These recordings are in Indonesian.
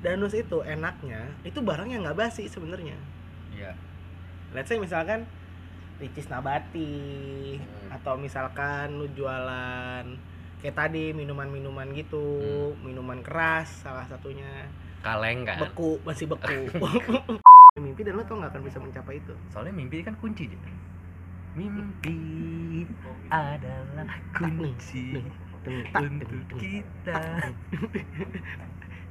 danus itu enaknya itu barangnya nggak basi sebenarnya Iya. let's say misalkan ricis nabati Hmm. atau misalkan lu jualan kayak tadi minuman-minuman gitu Hmm. minuman keras salah satunya Kaleng kan. beku masih beku mimpi dan lo tuh nggak akan bisa mencapai itu Soalnya mimpi kan kunci Jen. Mimpi adalah kunci untuk kita.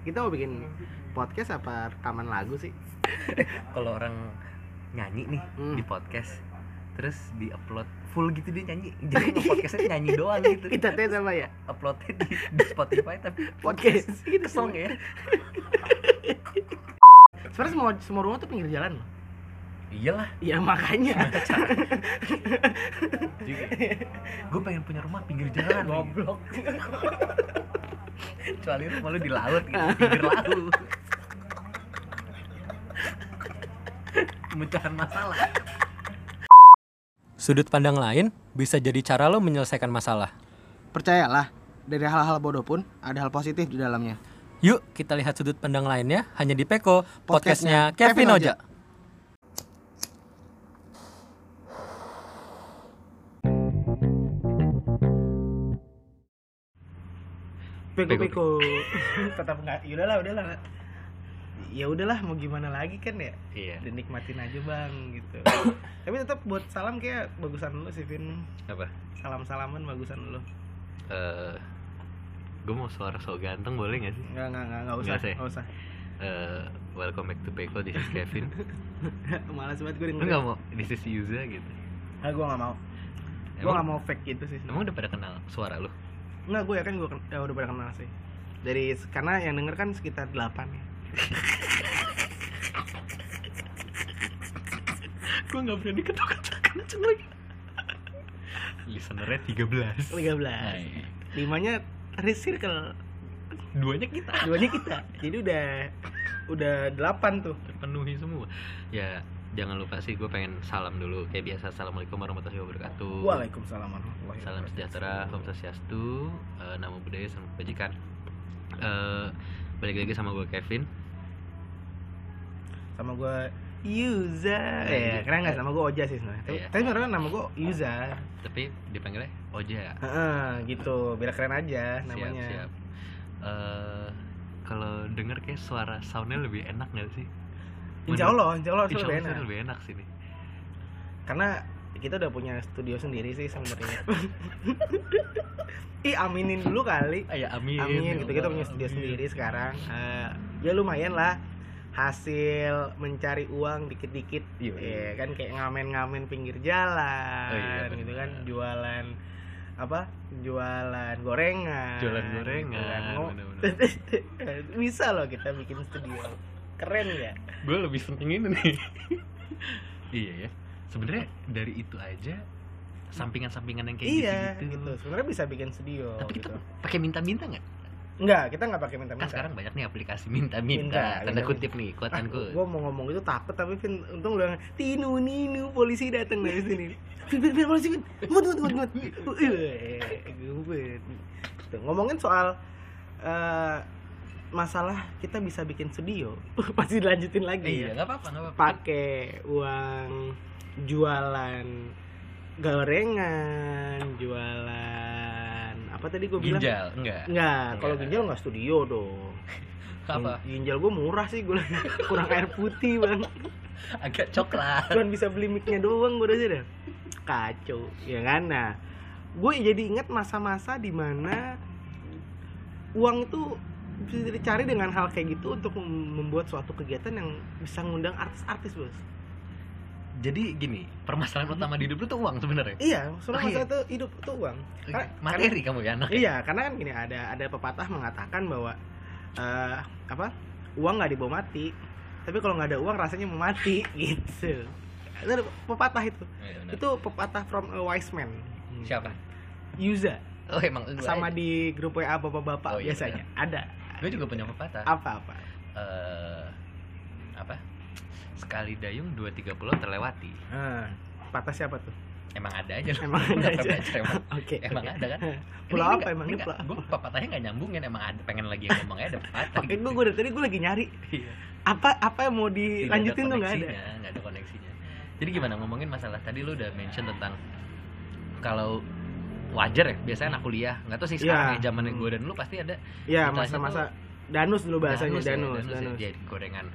Kita mau bikin podcast apa rekaman lagu sih? Kalau orang nyanyi nih Hmm. di podcast terus di upload full gitu dia nyanyi. Jadi podcastnya nyanyi doang gitu. Kita tes sama ya? Uploadnya di, di Spotify tapi podcast gitu kesel nggak ya? Sebenarnya semua semua rumah tuh pinggir jalan loh iyalah. Ya makanya. Gue pengen punya rumah pinggir jalan. Goblok. Kecuali rumah lu di laut gitu pinggir laut. Pemecahan masalah. Sudut pandang lain bisa jadi cara lo menyelesaikan masalah. percayalah dari hal-hal bodoh pun ada hal positif di dalamnya. Yuk kita lihat sudut pandang lainnya hanya di Peko, Podcastnya podcastnya Kevin Kevin Oja. Peko Peko. peko tetap nggak ya udahlah udahlah. Ya udahlah mau gimana lagi kan ya? Iya. Dinikmatin aja bang gitu. Tapi tetap buat salam kayak bagusan lu sih Vin. Apa? Salam salaman bagusan lu. Eh gue mau suara so ganteng boleh gak sih? Nggak nggak nggak nggak usah Nggak sih. nggak usah. Eh, welcome back to Peko this is Kevin. Malas banget gue denger gak mau? This is Yuza gitu. Nggak gue nggak mau. Gue nggak mau fake gitu sih. emang udah pada kenal suara lu nggak gue yakin gue ya udah pada kenal sih. Dari karena yang denger kan sekitar 8 ya. Gue gak berani ketok-ketokan lagi. Listenernya 13 13 Hai. limanya recircle. Duanya kita. Duanya kita. Jadi udah udah 8 tuh. Terpenuhi semua. Ya jangan lupa sih gue pengen salam dulu. Kayak biasa assalamualaikum warahmatullahi wabarakatuh. Waalaikumsalam warahmatullahi salam sejahtera om swastiastu eh, namo budaya salam kebajikan. Eh, balik lagi sama gue Kevin. Sama gue Yuza. Ya karena nggak? Sama gue Oja sih sebenarnya. Tapi, Iya. tapi sebenarnya nama gue Yuza. Tapi dipanggilnya Oja. Heeh, gitu. Biar keren aja namanya. siap. Siap Eh, kalau denger kayak suara soundnya lebih enak gak sih Insya Allah Insya Allah Insya lebih Allah enak. lebih enak sih nih karena kita udah punya studio sendiri sih sebenarnya ih aminin dulu kali. Ah, ya amin amin ya gitu. Kita punya studio amin. sendiri sekarang. Eh, ya lumayan lah hasil mencari uang dikit-dikit. Iya, iya. ya kan kayak ngamen-ngamen pinggir jalan Oh, iya, gitu kan. Jualan apa jualan gorengan. Jualan gorengan. Ngo- benar-benar. bisa loh kita bikin studio keren ya? Gue lebih penting ini nih. Iya ya. Sebenarnya dari itu aja sampingan-sampingan yang kayak iya gitu, gitu. Sebenarnya bisa bikin studio tapi kita gitu. pakai minta-minta nggak? Enggak kita nggak pakai kan minta-minta sekarang banyak nih aplikasi Minta, minta-minta. tanda kutip nih kuatan ah, gue mau ngomong itu takut tapi Vin untung udah tinu ninu polisi datang dari sini. Vin Vin Vin polisi Vin. Ngut ngut Wih, gumpet. Tuh, ngomongin soal eh, masalah kita bisa bikin studio masih dilanjutin lagi iya ya nggak apa-apa pakai uang jualan gorengan jualan apa tadi gue bilang ginjal enggak Enggak, kalau Enggak. ginjal nggak studio dong. apa Gin- Ginjal gue murah sih, gue kurang air putih bang. agak coklat Cuman bisa beli micnya doang gue udah dah. Kacau, ya kan? Nah, gue jadi ingat masa-masa di mana uang itu bisa dicari dengan hal kayak gitu untuk mem- membuat suatu kegiatan yang bisa ngundang artis-artis bos. jadi gini permasalahan utama di hidup lu tuh uang sebenarnya Iya, soalnya Oh, iya. masalah itu hidup itu uang. Karena- materi kamu ya anak Iya, karena kan gini ada ada pepatah mengatakan bahwa eh apa uang nggak dibawa mati, tapi kalau nggak ada uang rasanya mau mati gitu. Itu ada pepatah itu. Iya, benar. Itu pepatah from a wise man. siapa Yuza oh emang sama aja. di grup WA bapak-bapak Oh, iya, biasanya ada. Gue juga punya pepatah Apa-apa? eh apa sekali dayung dua tiga pulau terlewati Nah, pepatah siapa tuh? emang ada aja loh Emang ada aja. emang Oke. emang oke. ada kan Pulau apa emang ini pulau gue apa? pepatahnya nggak nyambungin emang ada pengen lagi ngomongnya ada pepatah Oke, gue dari tadi gue lagi nyari Iya. apa apa yang mau dilanjutin tuh nggak ada. nggak ada koneksinya jadi gimana ngomongin masalah tadi lu udah mention tentang kalau wajar ya biasanya anak kuliah nggak tahu sih sekarang Iya. ya zaman Hmm. gue dan lu pasti ada Iya, Istilahnya masa-masa danus dulu bahasanya ya, danus, ya, danus. jadi gorengan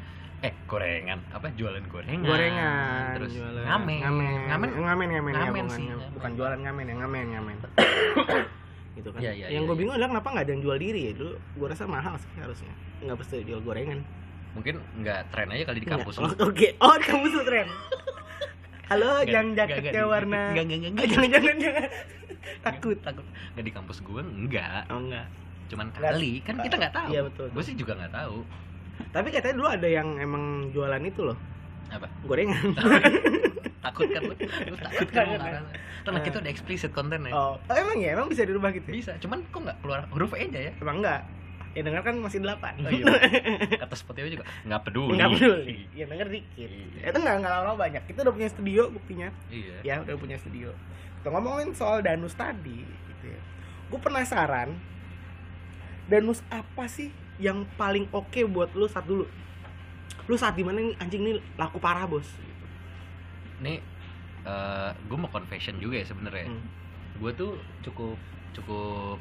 eh gorengan apa jualan gorengan Gorengan, terus jualan. ngamen ngamen, ngamen ngamen, ngamen, ya, Ngamen bukan, sih, ngamen. ngamen. bukan jualan ngamen ya, ngamen, ngamen. gitu kan. Iya, iya, yang iya, gue iya. bingung adalah kenapa nggak ada yang jual diri ya dulu. Gue rasa mahal sih harusnya. Nggak pasti jual gorengan. mungkin nggak tren aja kali di kampus. Oh, Oke, oh di kampus lu tren. Halo, yang jaketnya warna. nggak nggak Oh, nggak jangan, jangan, jangan. Takut. takut nggak di kampus gue enggak Oh enggak. cuman Nggak- kali kan kita nggak tahu Iya, betul. gue sih juga nggak tahu Tapi katanya dulu ada yang emang jualan itu loh, apa gorengan. takut kan lu, lu takut kan lu ngarang karena kita udah explicit konten ya Oh, oh, emang ya, emang bisa dirubah gitu. ya? bisa cuman kok nggak keluar huruf E aja ya Emang enggak. Ya denger kan masih delapan. oh, iya. kata Spotify juga nggak peduli Enggak peduli. Ya denger dikit. Iya. Itu enggak enggak lama banyak. Kita udah punya studio buktinya. iya Ya, udah punya studio. Kita ngomongin soal danus tadi gitu ya. Gue penasaran danus apa sih yang paling oke buat lu saat dulu? Lu saat di mana nih anjing nih laku parah, Bos? nih gue mau confession juga ya sebenarnya Hmm. gue tuh cukup cukup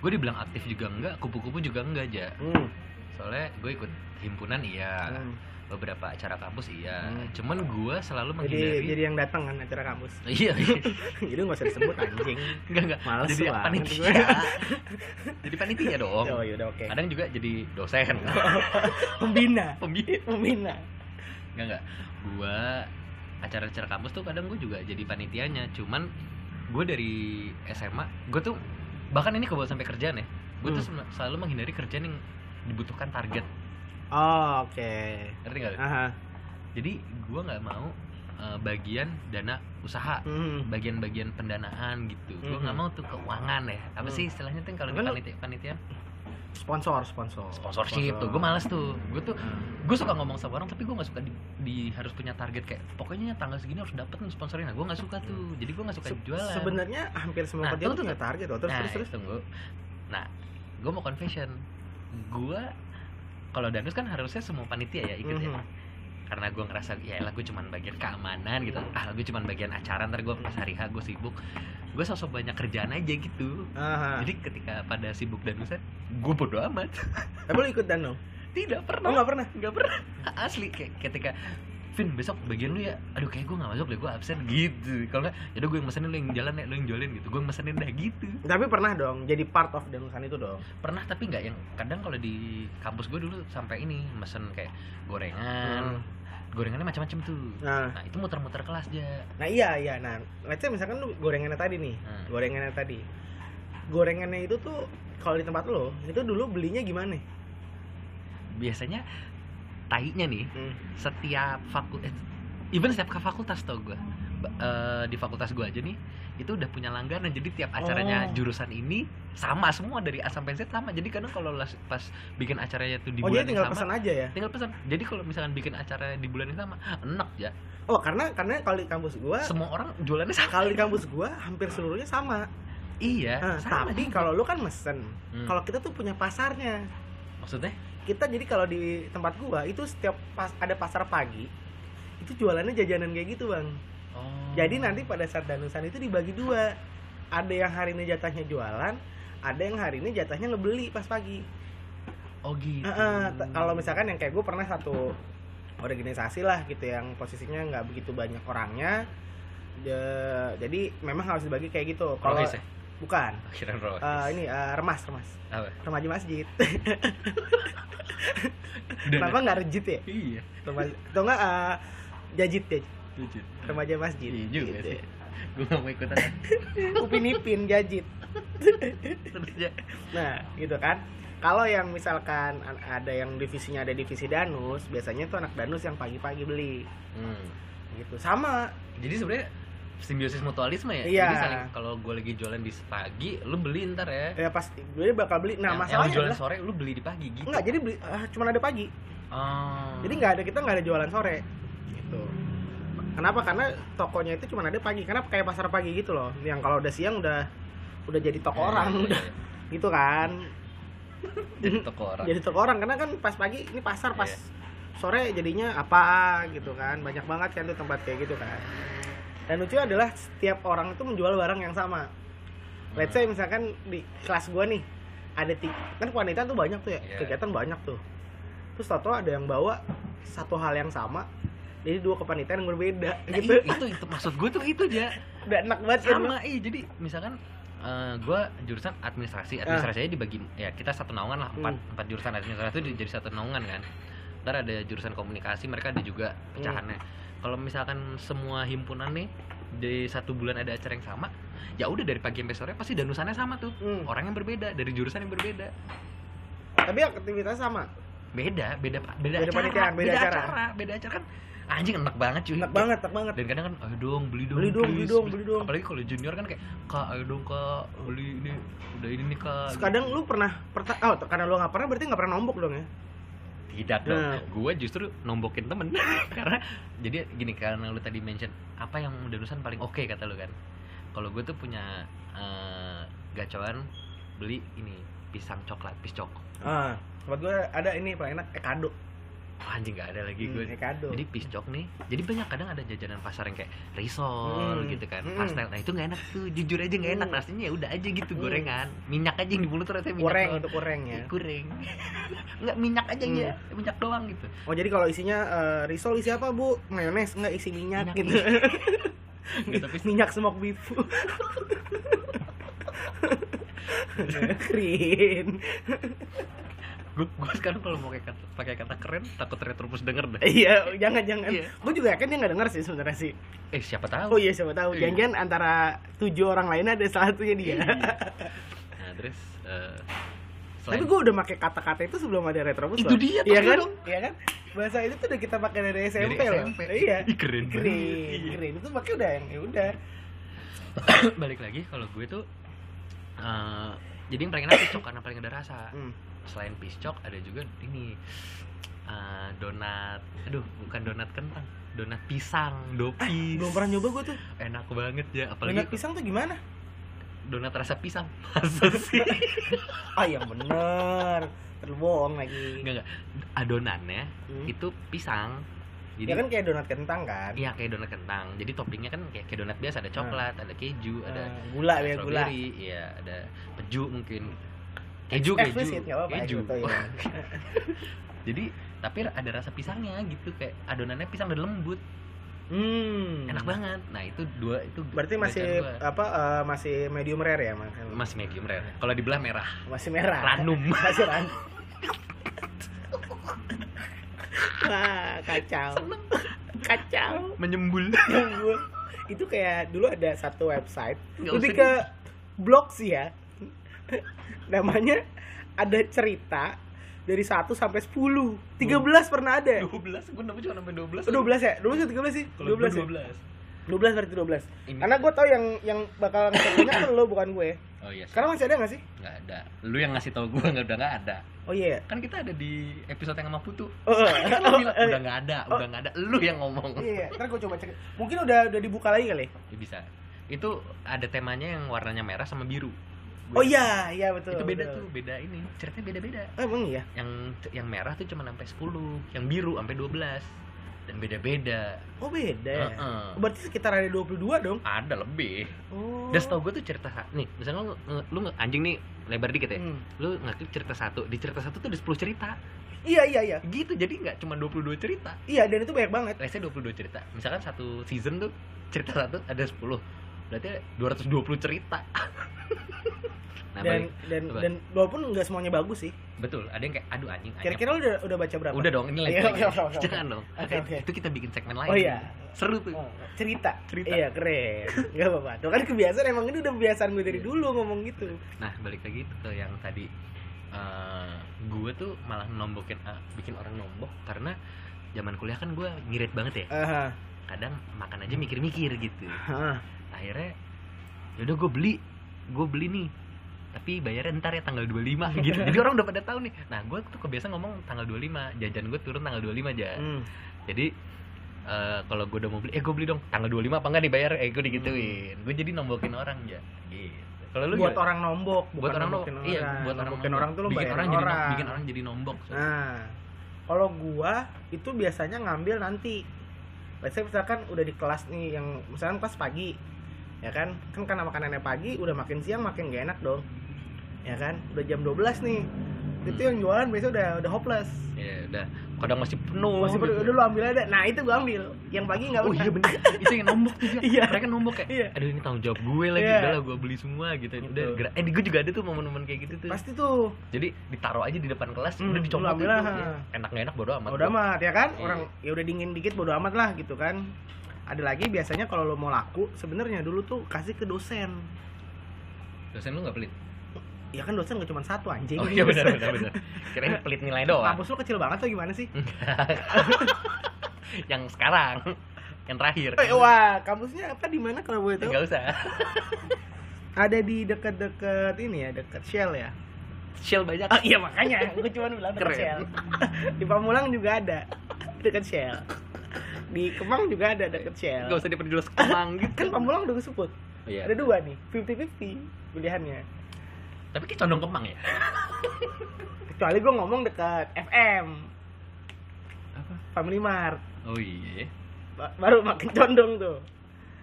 gue dibilang aktif juga enggak kupu-kupu juga enggak aja Hmm. soalnya gue ikut himpunan iya Hmm. Beberapa acara kampus iya Hmm. cuman gue selalu Jadi menghindari jadi yang datang kan acara kampus. iya jadi nggak usah disebut anjing. enggak enggak Males jadi banget panitia jadi panitia dong Oh, yaudah oke. kadang juga jadi dosen Pembina. pembina Pembina. enggak enggak gue acara-acara kampus tuh kadang gue juga jadi panitianya cuman gue dari SMA gue tuh bahkan ini kebawa sampai kerjaan ya gue tuh Hmm. sem- selalu menghindari kerjaan yang dibutuhkan target Oh, oke. ngerti nggak lu? Aha. jadi gue nggak mau eh, bagian dana usaha Hmm. bagian-bagian pendanaan gitu gue nggak mau tuh keuangan ya apa Hmm. sih istilahnya tuh kalau di panitia panitia Sponsor, sponsor. sponsorship tuh gue males tuh gue tuh Hmm. gue suka ngomong sama orang tapi gue nggak suka di, di- harus punya target kayak pokoknya tanggal segini harus dapet nih sponsornya nah gue nggak suka tuh jadi gue nggak suka Se- jualan Sebenarnya hampir semua Nah, kerja tuh punya target loh. Terus nah terus terus. tunggu nah gue mau confession gue kalau danus kan harusnya semua panitia ya ikut ya Mhm. karena gue ngerasa ya lah gue cuman bagian keamanan gitu ah gue cuman bagian acara ntar gue pas hari H gue sibuk gue sosok banyak kerjaan aja gitu Aha. jadi ketika pada sibuk dan danusan gue bodo amat Tapi lu ikut Dano? tidak Oh pernah nggak pernah? nggak pernah asli kayak ketika Vin besok bagian lu ya aduh kayak gue nggak masuk deh gue absen gitu kalau nggak yaudah gue yang mesenin lu yang jalan ya lu yang jualin gitu gue yang mesenin dah gitu Tapi pernah dong jadi part of danusan itu dong. pernah tapi nggak yang kadang kalau di kampus gue dulu sampai ini mesen kayak gorengan gorengannya macam-macam tuh Nah, nah itu muter-muter kelas aja nah iya iya. Nah, let's say misalkan lu gorengannya tadi nih, Hmm. gorengannya tadi. Gorengannya itu tuh kalau di tempat lo itu dulu belinya gimana? biasanya tainya nih Hmm. setiap fakultas even setiap ke fakultas tau gue di fakultas gue aja nih itu udah punya langganan jadi tiap acaranya Oh. jurusan ini sama semua dari A sampai Z sama jadi kadang kalau pas bikin acaranya tuh di Oh bulan yang tinggal sama pesan aja ya? tinggal pesan jadi kalau misalkan bikin acara di bulan yang sama enak ya Oh karena karena kalau di kampus gua semua orang jualannya sama kalau di kampus gua hampir seluruhnya sama. iya Nah, sama tapi kalau lu kan mesen, Hmm. kalau kita tuh punya pasarnya. maksudnya Kita jadi kalau di tempat gua itu setiap pas ada pasar pagi itu jualannya jajanan kayak gitu bang. oh. Jadi nanti pada saat danusan itu dibagi dua. Ada yang hari ini jatahnya jualan, ada yang hari ini jatahnya ngebeli pas pagi. oh gitu t- kalau misalkan yang kayak gue pernah satu organisasi lah gitu yang posisinya nggak begitu banyak orangnya. Ja- jadi memang harus dibagi kayak gitu. Kalau ya bukan Eh, ini eh, remas remas apa remaja masjid. Kenapa nggak rejit ya? iya Remaja, atau nggak eh, jajit ya? lucu Remaja masjid. iya juga gitu. sih gue gak mau ikutan Upin ipin jajit. terus Nah, gitu kan. Kalau yang misalkan an- ada yang divisinya ada divisi danus, biasanya tuh anak danus yang pagi-pagi beli. hmm. Gitu. Sama. jadi sebenarnya simbiosis mutualisme ya Iya. jadi saling kalau gue lagi jualan di pagi lu beli ntar ya Ya pas gue bakal beli. Nah, yang, yang lu masalahnya jualan adalah sore lu beli di pagi gitu enggak, jadi beli ah, cuman ada pagi. oh. Jadi nggak ada kita nggak ada jualan sore. Gitu. kenapa karena tokonya itu cuma ada pagi karena kayak pasar pagi gitu loh yang kalau udah siang udah udah jadi toko Iya, orang iya, udah iya. gitu kan jadi toko orang jadi toko orang karena kan pas pagi ini pasar pas Iya. sore jadinya apa gitu kan banyak banget kan tuh tempat kayak gitu kan dan lucu adalah setiap orang itu menjual barang yang sama let's say misalkan di kelas gua nih ada tiga kan wanita tuh banyak tuh ya Iya. kegiatan banyak tuh terus tau ada yang bawa satu hal yang sama jadi dua kepanitiaan yang berbeda Nah, gitu i- itu itu maksud gue tuh itu aja udah enak banget kan sama iya jadi misalkan eh gue jurusan administrasi administrasinya dibagi ya kita satu naungan lah empat Ah. Hmm. empat jurusan administrasi itu jadi satu naungan kan ntar ada jurusan komunikasi mereka ada juga Hmm. Kalau misalkan semua himpunan nih di satu bulan ada acara yang sama ya udah dari pagi sampai sore pasti danusannya sama tuh Hmm. orang yang berbeda dari jurusan yang berbeda tapi aktivitas sama beda beda beda, Beda acara panitiaan, beda acara. beda acara kan anjing enak banget cuy enak banget enak banget dan kadang kan ayo dong beli dong Beli dong, beli please." dong, beli dong. apalagi kalau junior kan kayak kak ayo dong kak beli ini udah ini nih kak Terus kadang lu pernah perta- oh karena lu nggak pernah berarti nggak pernah nombok dong ya tidak dong. Nah. gue justru nombokin temen. Karena jadi gini karena lu tadi mention apa yang danusan paling oke kata lu kan? Kalau gue tuh punya eh, gacoan beli ini pisang coklat piscok ah buat gue ada ini paling enak ekado Wah, anjing nggak ada lagi gue Hmm, ekado jadi piscok nih. Jadi banyak kadang ada jajanan pasar yang kayak risol Hmm. gitu kan Hmm. pastel. Nah itu nggak enak tuh. Jujur aja nggak enak. Hmm. rasanya ya udah aja gitu Hmm. gorengan. Minyak aja yang di mulut rasanya minyak goreng untuk goreng ya? Goreng. Nggak minyak aja Hmm. ya minyak doang gitu. Oh jadi kalau isinya eh, risol isi apa bu? Mayones nggak isi minyak, Minyak, gitu. Nggak, tapi minyak smoke beef. Keren gue gue sekarang kalau mau pakai kata, pakai kata keren takut retropus denger deh. Iya jangan jangan. Iya. gue juga yakin dia nggak denger sih sebenarnya sih. Eh siapa tahu. Oh iya siapa tahu. Iya. jangan antara tujuh orang lainnya ada salah satunya dia. Iya. nah terus eh, tapi gue udah pakai kata-kata itu sebelum ada retrobus Itu loh. dia, iya kan? iya kan? Bahasa itu tuh udah kita pakai dari SMP, Dari loh. SMP. iya. Ih, keren keren banget. keren. Itu pakai udah yang ya udah. Balik lagi kalau gue tuh eh, jadi yang paling enak piscok karena paling ada rasa. Hmm. Selain piscok ada juga ini eh, donat aduh bukan donat kentang donat pisang dopis belum pernah nyoba gue tuh. Enak banget ya donat apalagi pisang tuh gimana? Donat rasa pisang. Masa sih? Ah yang bener. Terlalu bohong lagi. Enggak enggak. Adonannya Hmm. itu pisang. Ya jadi kan kayak donat kentang kan? Iya kayak donat kentang. Jadi toppingnya kan kayak, kayak donat biasa ada coklat, ada keju, ada Eh, gula ya gula. iya ada peju mungkin. Keju keju. Eksplisit, nggak apa-apa, keju. gitu, ya. Jadi tapi ada rasa pisangnya gitu kayak adonannya pisang dan lembut. hmm Enak banget. Nah, itu dua itu berarti masih gua. apa eh, masih medium rare ya mas masih medium rare. Kalau dibelah merah. masih merah Ranum. masih ranum wah kacau kacau Menyembul. Gua- itu kayak dulu ada satu website lebih ke blog sih ya namanya ada cerita dari 1 sampai 10 13 pernah ada 12. Gue nemu cuma sampai 12. 12 ya? 12 atau 13 sih? Kalau 12 ya? 12. 12 berarti 12 Ini- Karena gue tau yang yang bakal ngecernya kan lo bukan gue Oh iya. sih. Sekarang masih ada gak sih? Nggak ada. Lu yang ngasih tau gue nggak udah nggak ada. Oh iya Kan kita ada di episode yang sama Putu. Oh, Kan lu oh, bilang, udah nggak ada, udah nggak ada. Lu yang ngomong. Iya, ntar gue coba cek Mungkin udah udah dibuka lagi kali Ya, bisa. Itu ada temanya yang warnanya merah sama biru. Oh iya, iya betul itu beda betul. tuh, beda ini. Ceritanya beda-beda. Oh, emang iya? Yang yang merah tuh cuma sampai 10, yang biru sampai 12. Dan beda-beda. Oh beda ya? Heeh. Berarti sekitar ada 22 dong? Ada lebih. Oh Dan setahu gue tuh cerita nih, misalnya lu, lu anjing nih lebar dikit ya. Hmm. Lu ngaklik cerita satu, di cerita satu tuh ada 10 cerita. Iya iya iya Gitu, jadi nggak cuma 22 cerita. Iya dan itu banyak banget say 22 cerita. Misalkan satu season tuh cerita satu ada 10. Berarti 220 cerita. nah, Dan balik. dan dan walaupun nggak semuanya bagus sih betul, ada yang kayak aduh anjing. Kira-kira udah, udah baca berapa? Udah dong, ini lagi. Iya, lagi. oke, oke, oke. Jangan dong. Itu kita bikin segmen lain. Oh iya Seru tuh. Oh, cerita. Cerita. Iya, keren. Gak apa-apa. Tuh kan kebiasaan emang ini udah kebiasaan gue dari Iya. dulu ngomong gitu. Nah, balik lagi ke yang tadi eh gue tuh malah nombokin eh, bikin orang nombok karena zaman kuliah kan gue ngirit banget ya. Aha. Kadang makan aja mikir-mikir gitu. Hah. Akhirnya yaudah gue beli, gue beli nih. Tapi bayarnya ntar ya tanggal 25 gitu. Jadi orang udah pada tahu nih. Nah, gue tuh kebiasaan ngomong tanggal 25, jajan gue turun tanggal 25 aja. Hmm. Jadi eh, kalau gue udah mau beli eh gue beli dong tanggal 25 apa enggak dibayar eh gue digituin gue jadi nombokin orang ya gitu kalau lu buat gimana? orang nombok buat orang nombok iya buat orang Nombokin nombok. orang tuh lu bikin orang, orang, jadi nom- bikin orang jadi nombok so. Nah, kalau gua itu biasanya ngambil nanti. Let's say misalkan udah di kelas nih yang misalkan kelas pagi. Ya kan? Kan karena makanannya pagi, udah makin siang makin gak enak dong. Ya kan? Udah jam 12 nih. Itu yang jualan biasanya udah udah hopeless. ya udah kadang masih penuh Masih gitu. perlu udah lu ambil aja. Nah, itu gua ambil. Yang pagi enggak Oh iya bener, itu yang nombok tuh juga. Iya. Mereka nombok kayak, Iya. aduh ini tanggung jawab gue lagi, Iya. udah lah gue beli semua gitu. Udah, gerak. eh gue juga ada tuh momen-momen kayak gitu tuh. Pasti tuh. Jadi ditaruh aja di depan kelas, Hmm, udah dicopot ambil lah. Iya. Enak nggak enak bodo amat. Bodo amat ya kan? Iya. Orang ya udah dingin dikit bodo amat lah gitu kan. Ada lagi biasanya kalau lo mau laku, sebenarnya dulu tuh kasih ke dosen. Dosen lu nggak pelit? Ya kan dosen gak cuma satu anjing. Oh iya benar benar benar. Kirain pelit nilai doang. Kampus lu kecil banget atau gimana sih? yang sekarang, yang terakhir. Eh, wah, kampusnya apa di mana kalau boleh tahu? Enggak usah. Ada di dekat-dekat ini ya, dekat Shell ya. Shell banyak. Oh iya makanya, gue cuma bilang dekat. Shell. di Pamulang juga ada dekat Shell. Di Kemang juga ada dekat Shell. Enggak usah diperjelas kemang gitu. Kan Pamulang udah disebut. Iya. Ada dua nih, 50-50 pilihannya. Tapi kayak condong kemang ya. Kecuali gue ngomong dekat FM, Apa? Family Mart. Oh iya. Ba- Baru makin condong tuh.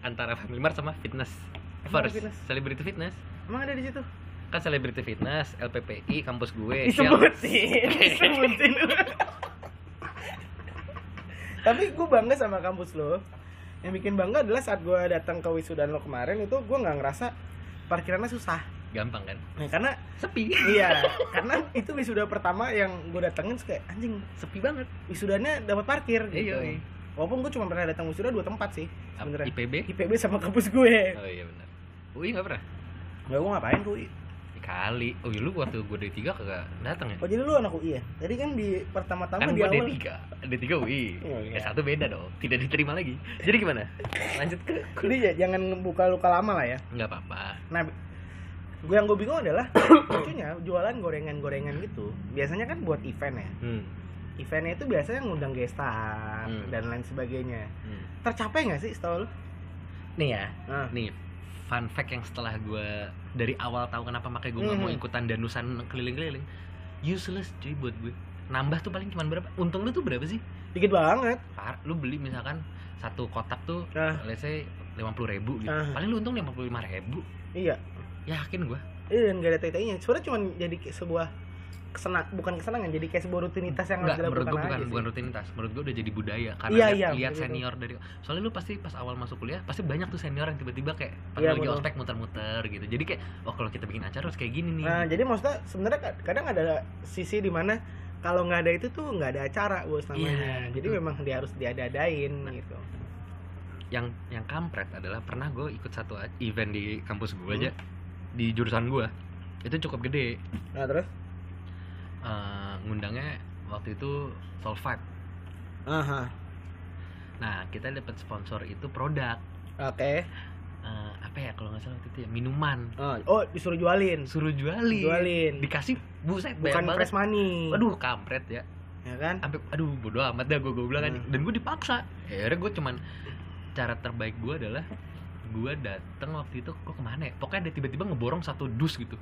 Antara Family Mart sama fitness. First, fitness? celebrity fitness. Emang ada di situ? Kan celebrity fitness, LPPI, kampus gue, disebutin disebutin tapi gue bangga sama kampus lo yang bikin bangga adalah saat gue datang ke wisudaan lo kemarin itu gue nggak ngerasa parkirannya susah Gampang kan? nah, karena Sepi. iya karena itu wisuda pertama yang gue datengin kayak anjing Sepi banget. wisudanya dapat parkir gitu Iya, iya. walaupun gue cuma pernah datang wisuda dua tempat sih sebenarnya IPB? IPB sama kampus gue Oh iya benar. UI nggak pernah? nggak gue ngapain tuh UI Kali. Oh iya lu waktu gue D3 kagak datang ya? oh jadi lu anak UI ya jadi kan di pertama-tama kan di awal D3 D3 UI Oh, iya. S1 beda dong tidak diterima lagi jadi gimana lanjut ke jadi ya, jangan buka luka lama lah ya nggak apa-apa Nah, gue yang gue bingung adalah lucunya jualan gorengan-gorengan gitu. Biasanya kan buat event ya. hmm. Eventnya itu biasanya ngundang gestar Hmm. dan lain sebagainya. hmm. Tercapai nggak sih setahu lu? nih ya Nah, nih fun fact yang setelah gue dari awal tahu kenapa makanya gue nggak mau Mhm. ikutan danusan keliling-keliling useless cuy buat gue nambah tuh paling cuma berapa untung lu tuh berapa sih dikit banget. Par, lu beli misalkan satu kotak tuh Nah, let's say lima puluh ribu gitu Ah. paling lu untung lima puluh lima ribu iya. yakin gue Iya dan gak ada tai-tainya. Sebenarnya cuma jadi sebuah kesenang bukan kesenangan jadi kayak sebuah rutinitas yang Enggak, harus menurut dilakukan gue bukan aja bukan rutinitas. Menurut gue udah jadi budaya karena Iya, lihat, iya, lihat betul. senior dari soalnya lu pasti pas awal masuk kuliah pasti banyak tuh senior yang tiba-tiba kayak pas Iya, lagi ospek muter-muter gitu. Jadi kayak oh kalau kita bikin acara harus kayak gini nih. Nah, jadi maksudnya sebenarnya kad- kadang ada sisi di mana kalau nggak ada itu tuh nggak ada acara bos namanya. Iya, jadi betul. memang dia harus diada-adain gitu. Yang yang kampret adalah pernah gue ikut satu event di kampus gue Hmm. aja di jurusan gue itu cukup gede. Nah, terus? Eh, ngundangnya waktu itu Soul Vibe. Aha. Nah kita dapat sponsor itu produk Oke. Eh, apa ya kalau nggak salah waktu itu ya minuman. Oh, oh, disuruh jualin. Suruh jualin. Jualin. Dikasih buset Bukan fresh money. Aduh kampret ya. Ya kan? sampai aduh bodo amat dah gue gue bilang kan Hmm. dan gue dipaksa ya akhirnya gue cuman cara terbaik gue adalah gue dateng waktu itu kok ke mana ya pokoknya ada tiba-tiba ngeborong satu dus gitu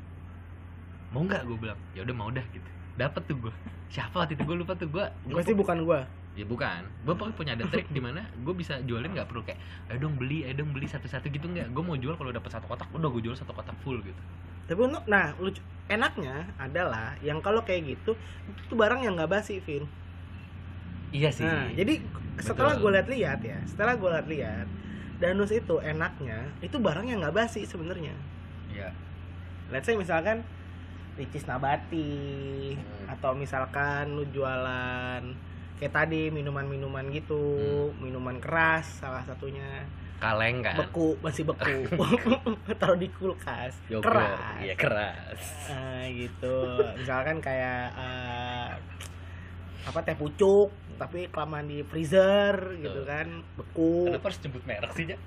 mau nggak gue bilang ya udah mau dah gitu dapat tuh gue siapa waktu itu? Gue lupa tuh. Gue Gue sih bukan gua. ya bukan. Gue pokoknya punya ada trik di mana gue bisa jualin nggak perlu kayak ayo dong beli ayo dong beli satu-satu gitu nggak. Gue mau jual kalau dapat satu kotak udah gue jual satu kotak full gitu. Tapi untuk nah, lucu enaknya adalah yang kalau kayak gitu itu barang yang nggak basi, Vin. iya sih. Nah, jadi setelah gue lihat-lihat ya, setelah gue lihat-lihat danus itu enaknya itu barang yang nggak basi sebenarnya. iya. Let's say misalkan ricis nabati. Hmm. atau misalkan lu jualan kayak tadi minuman-minuman gitu, minuman keras salah satunya. kaleng kan? Beku masih beku. Taruh di kulkas. Yogurt. keras. iya keras. Ah, gitu. Misalkan kayak eh, apa teh pucuk tapi kelamaan di freezer gitu kan beku. Kenapa harus jemput merek sih ya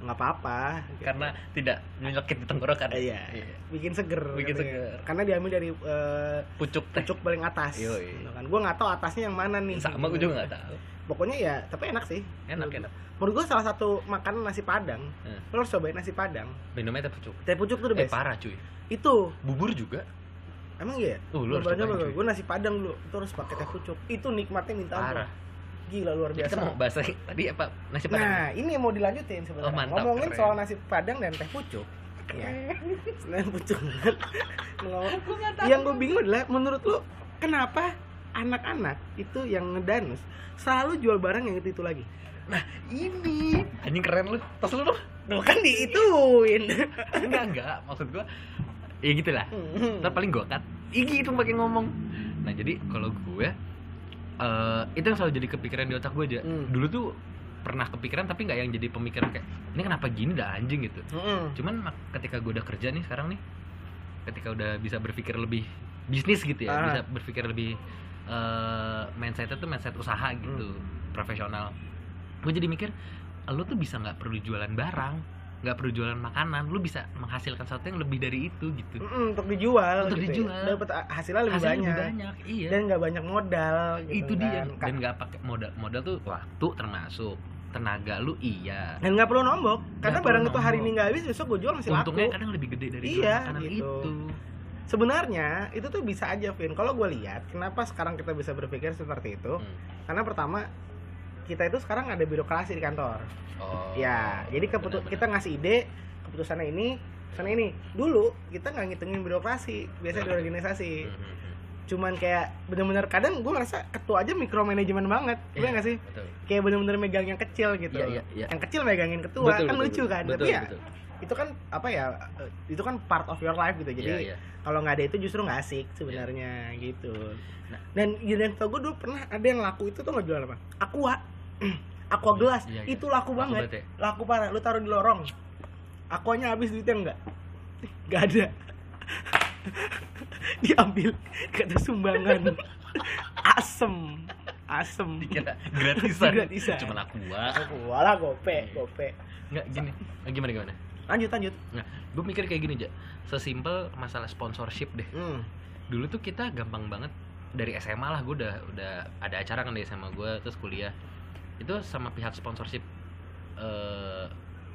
nggak apa-apa gitu. karena tidak menyokit di tenggorokan. Iya bikin seger Bikin katanya. seger. karena diambil dari eh, pucuk teh. pucuk paling atas Yoi. Gitu kan. Gue nggak tahu atasnya yang mana nih sama gue juga nggak tahu. Pokoknya ya tapi enak sih. Enak Menurut- enak. menurut gue salah satu makanan nasi padang Hmm. lo harus cobain nasi padang. Minumnya teh pucuk. Teh pucuk tuh the eh best. parah cuy. Itu. Bubur juga? Emang iya? Uh, lu harus Cobain gue nasi padang dulu itu harus pakai teh pucuk. Itu nikmatnya minta ampun. Parah gila luar biasa. kita mau bahas lagi. Tadi apa? Nasi padang. Nah ini yang mau dilanjutin sebenarnya. Oh, mantap, ngomongin keren. soal nasi padang dan teh pucuk. Ya selain pucuk yang gue bingung adalah menurut lu kenapa anak-anak itu yang ngedanus selalu jual barang yang itu itu lagi? Nah ini. Anjing keren lu. Tas lu dong Duh kan diituin. Enggak enggak. Maksud gua ya gitulah. Hmm. ntar paling gua cut. Igi itu pakai ngomong. Nah jadi kalau gue eh itu yang selalu jadi kepikiran di otak gue aja Hmm. dulu tuh pernah kepikiran tapi nggak yang jadi pemikiran kayak ini kenapa gini dah anjing gitu Mm-mm. cuman ketika gue udah kerja nih sekarang nih ketika udah bisa berpikir lebih bisnis gitu ya Ah. bisa berpikir lebih eh mindsetnya tuh mindset usaha gitu Hmm. profesional gue jadi mikir lu tuh bisa nggak perlu jualan barang nggak perlu jualan makanan lu bisa menghasilkan sesuatu yang lebih dari itu gitu Mm-mm, untuk dijual Untuk gitu dijual. ya. dapat hasilnya lebih Hasilnya banyak lebih banyak iya dan nggak banyak modal gitu itu dia kan. dan nggak pakai modal modal tuh waktu termasuk tenaga lu iya dan nggak perlu nombok karena Nggak barang itu hari ini nggak habis besok gue jual masih untungnya laku kadang lebih gede dari Iya, jualan makanan gitu. itu sebenarnya itu tuh bisa aja Vin kalau gue lihat kenapa sekarang kita bisa berpikir seperti itu Hmm. karena pertama kita itu sekarang ada birokrasi di kantor. Oh ya jadi keputu kita ngasih ide keputusannya ini sana ini. Dulu kita nggak ngitungin birokrasi biasa di organisasi. Hmm, hmm, hmm. cuman kayak bener-bener kadang gue ngerasa ketua aja micromanajemen banget Iya, iya nggak sih? betul. Kayak bener-bener megang yang kecil gitu. Iya, iya, iya. yang kecil megangin ketua Betul, kan betul, lucu betul. kan? Betul, tapi ya betul. itu kan apa ya eh, itu kan part of your life gitu. Jadi Iya, iya. kalau nggak ada itu justru nggak asik sebenarnya gitu. Nah. dan dan tau gue dulu pernah ada yang laku itu tuh nggak jual apa? Aqua aqua gelas. Iya, iya. itu laku Laku banget. banget ya? laku parah. Lu taruh di lorong. Aquanya habis duitnya enggak? Nggak ada. Diambil. Kata sumbangan. Asem. Asem. Dikira gratisan. Gratisan. cuma aku aqua lah gope gope. Nggak gini. Eh, gimana gimana? Lanjut lanjut. Nah gue mikir kayak gini aja sesimpel masalah sponsorship deh. Hmm. dulu tuh kita gampang banget. Dari SMA lah gue udah udah ada acara kan di SMA gue terus kuliah itu sama pihak sponsorship eh,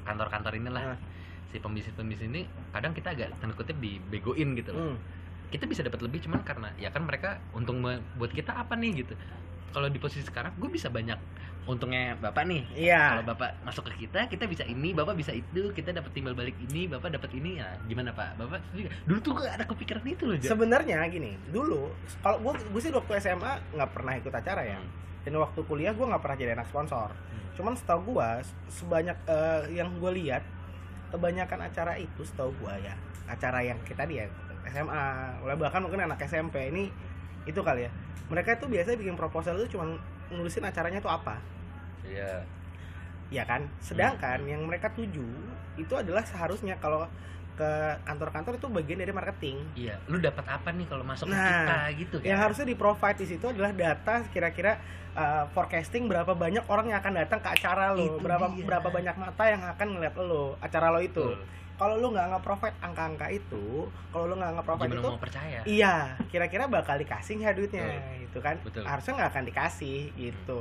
kantor-kantor inilah. Ah. si pembisnis-pembisnis ini kadang kita agak tanda kutip dibegoin gitu loh. Hmm. kita bisa dapat lebih cuman karena ya kan mereka untung buat kita apa nih gitu. Kalau di posisi sekarang gue bisa banyak untungnya bapak nih. Iya. Kalau bapak masuk ke kita kita bisa ini bapak bisa itu kita dapat timbal balik ini bapak dapat ini. Ya gimana pak? Bapak dulu tuh gak ada kepikiran itu loh sebenarnya gini dulu kalau gue gue sih waktu SMA nggak pernah ikut acara ya. Hmm. Dan waktu kuliah gue nggak pernah jadi anak sponsor Hmm. cuman setahu gue sebanyak eh, yang gue lihat kebanyakan acara itu setahu gue ya acara yang kita dia SMA mulai bahkan mungkin anak SMP ini itu kali ya mereka itu biasanya bikin proposal itu cuma nulisin acaranya tuh apa iya ya kan sedangkan Hmm. yang mereka tuju itu adalah seharusnya kalau ke kantor-kantor itu bagian dari marketing. Iya lu dapat apa nih kalau masuk ke Nah, kita gitu kan? yang harusnya di provide di situ adalah data kira-kira uh, forecasting berapa banyak orang yang akan datang ke acara lo. Itu berapa dia. berapa banyak mata yang akan ngeliat lo acara lo itu. Betul. kalau lo nggak nge-provide angka-angka itu kalau lo nggak nge-provide itu mau percaya? iya kira-kira bakal dikasih nggak duitnya gitu kan? Betul. harusnya nggak akan dikasih gitu.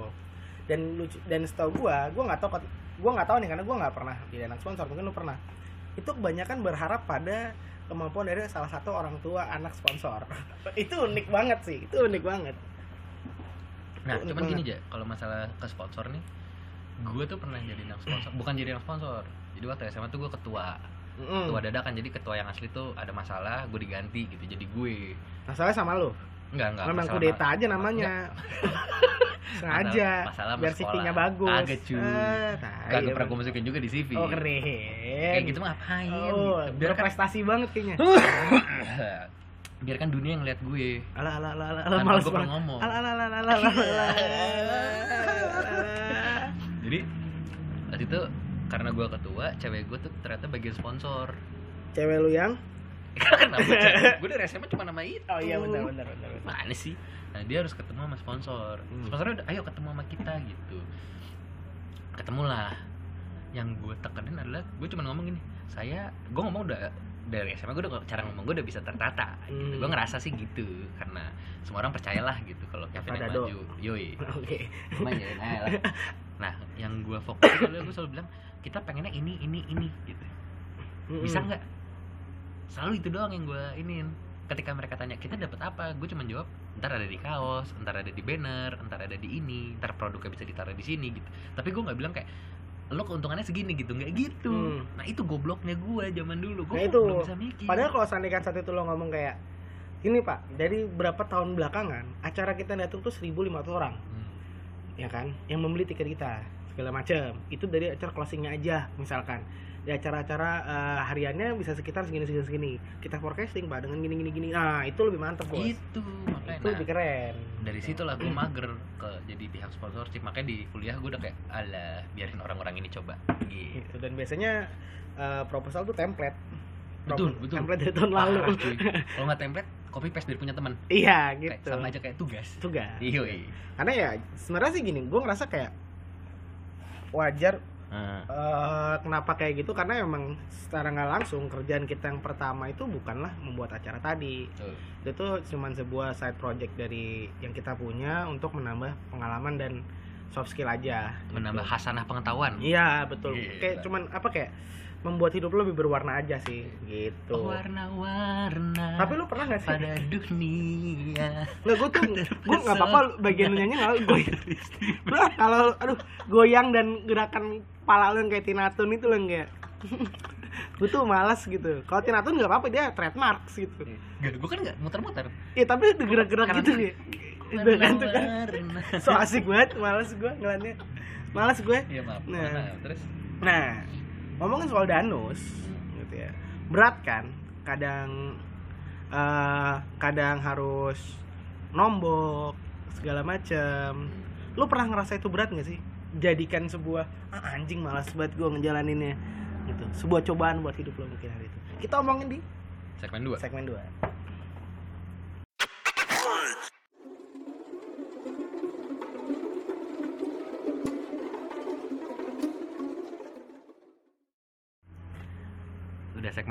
Dan lucu dan setahu gua gua nggak tahu gua nggak tahu nih karena gua nggak pernah anak sponsor mungkin lo pernah itu kebanyakan berharap pada kemampuan dari salah satu orang tua anak sponsor. Itu unik banget sih itu unik banget. Nah cuman gini banget. aja kalau masalah ke sponsor nih gue tuh pernah jadi anak sponsor bukan jadi anak sponsor. Jadi waktu SMA tuh gue ketua Mm. ketua dadakan. Jadi ketua yang asli tuh ada masalah gue diganti gitu jadi gue. Masalah sama lo enggak enggak memang kudeta aja namanya. Sengaja. Masalah- biar. CV-nya bagus. Kagak, cuy. Ah, tai, Kagak emang. pernah gue masukin juga di CV oh keren. Kayak gitu mah ngapain? Oh biar kan berprestasi banget kayaknya. Biar kan dunia ngeliat gue. Ala ala ala ala males gue pernah banget. ngomong. Ala ala ala ala ala ala jadi waktu itu karena gue ketua cewek gue tuh ternyata bagian sponsor. Cewek lu yang kenapa gue dari SMA cuma nama itu. Oh iya benar benar benar mana sih? Nah dia harus ketemu sama sponsor. Hmm. sponsornya udah ayo ketemu sama kita gitu. Ketemulah. Yang gue tekenin adalah gue cuma ngomong gini saya gue ngomong udah dari SMA gue udah cara ngomong gue udah bisa tertata. Gitu. Hmm. gue ngerasa sih gitu karena semua orang percayalah gitu kalau Kevin yang maju. Yoi. Oke. Lumayan ya nah, lah. nah yang gue fokus adalah gue selalu bilang kita pengennya ini ini ini gitu. Bisa Mm-mm. nggak selalu itu doang yang gue inin ketika mereka tanya kita dapat apa gue cuma jawab ntar ada di kaos ntar ada di banner ntar ada di ini ntar produknya bisa ditaruh di sini gitu tapi gue nggak bilang kayak lo keuntungannya segini gitu nggak gitu Hmm. nah itu gobloknya gue zaman dulu gue Nah, itu. belum bisa mikir Padahal kalau seandainya saat itu lo ngomong kayak ini pak, dari berapa tahun belakangan acara kita datang tuh 1.500 orang, Hmm. ya kan, yang membeli tiket kita segala macam. Itu dari acara closingnya aja, misalkan. Di acara-acara eh, hariannya bisa sekitar segini segini segini. Kita forecasting pak dengan gini gini gini. Nah itu lebih mantep bos. itu makanya Itu nah, lebih keren. dari situ lah gue mager ke jadi pihak sponsorship makanya di kuliah gue udah kayak alah biarin orang-orang ini coba gitu Gitu. Dan biasanya eh, proposal tuh template. Betul, Proposal- betul. Template dari tahun lalu. Kalau nggak template copy paste dari punya teman iya kayak gitu. sama aja kayak tugas Tugas. iya iya. Karena ya sebenarnya sih gini, gue ngerasa kayak wajar Eh, kenapa kayak gitu? Karena emang secara nggak langsung kerjaan kita yang pertama itu bukanlah membuat acara tadi. Betul. itu cuman sebuah side project dari yang kita punya untuk menambah pengalaman dan soft skill aja. Menambah hasanah pengetahuan. Iya betul. Gila. kayak cuman apa kayak membuat hidup lo lebih berwarna aja sih gitu. Warna-warna tapi lu pernah nggak sih? pada dunia nggak gue tuh gue nggak apa-apa bagian nyanyi nggak gue gue kalau aduh goyang dan gerakan kepala lu yang kayak Tinatun itu loh kayak gue tuh malas gitu. Kalau Tinatun nggak apa-apa dia trademark gitu. Gak, gue kan gak muter-muter. Ya tapi udah gerak-gerak gitu Udah kan tuh kan. So asik banget malas gue ngeliatnya. Malas gue Iya maaf. Nah. Nah, terus? Nah ngomongin soal danus gitu ya. Berat kan? Kadang eh, kadang harus nombok segala macem. Lu pernah ngerasa itu berat gak sih? Jadikan sebuah ah, anjing malas banget gue ngejalaninnya. Gitu. Sebuah cobaan buat hidup lo mungkin hari itu. Kita omongin di segmen 2 segmen 2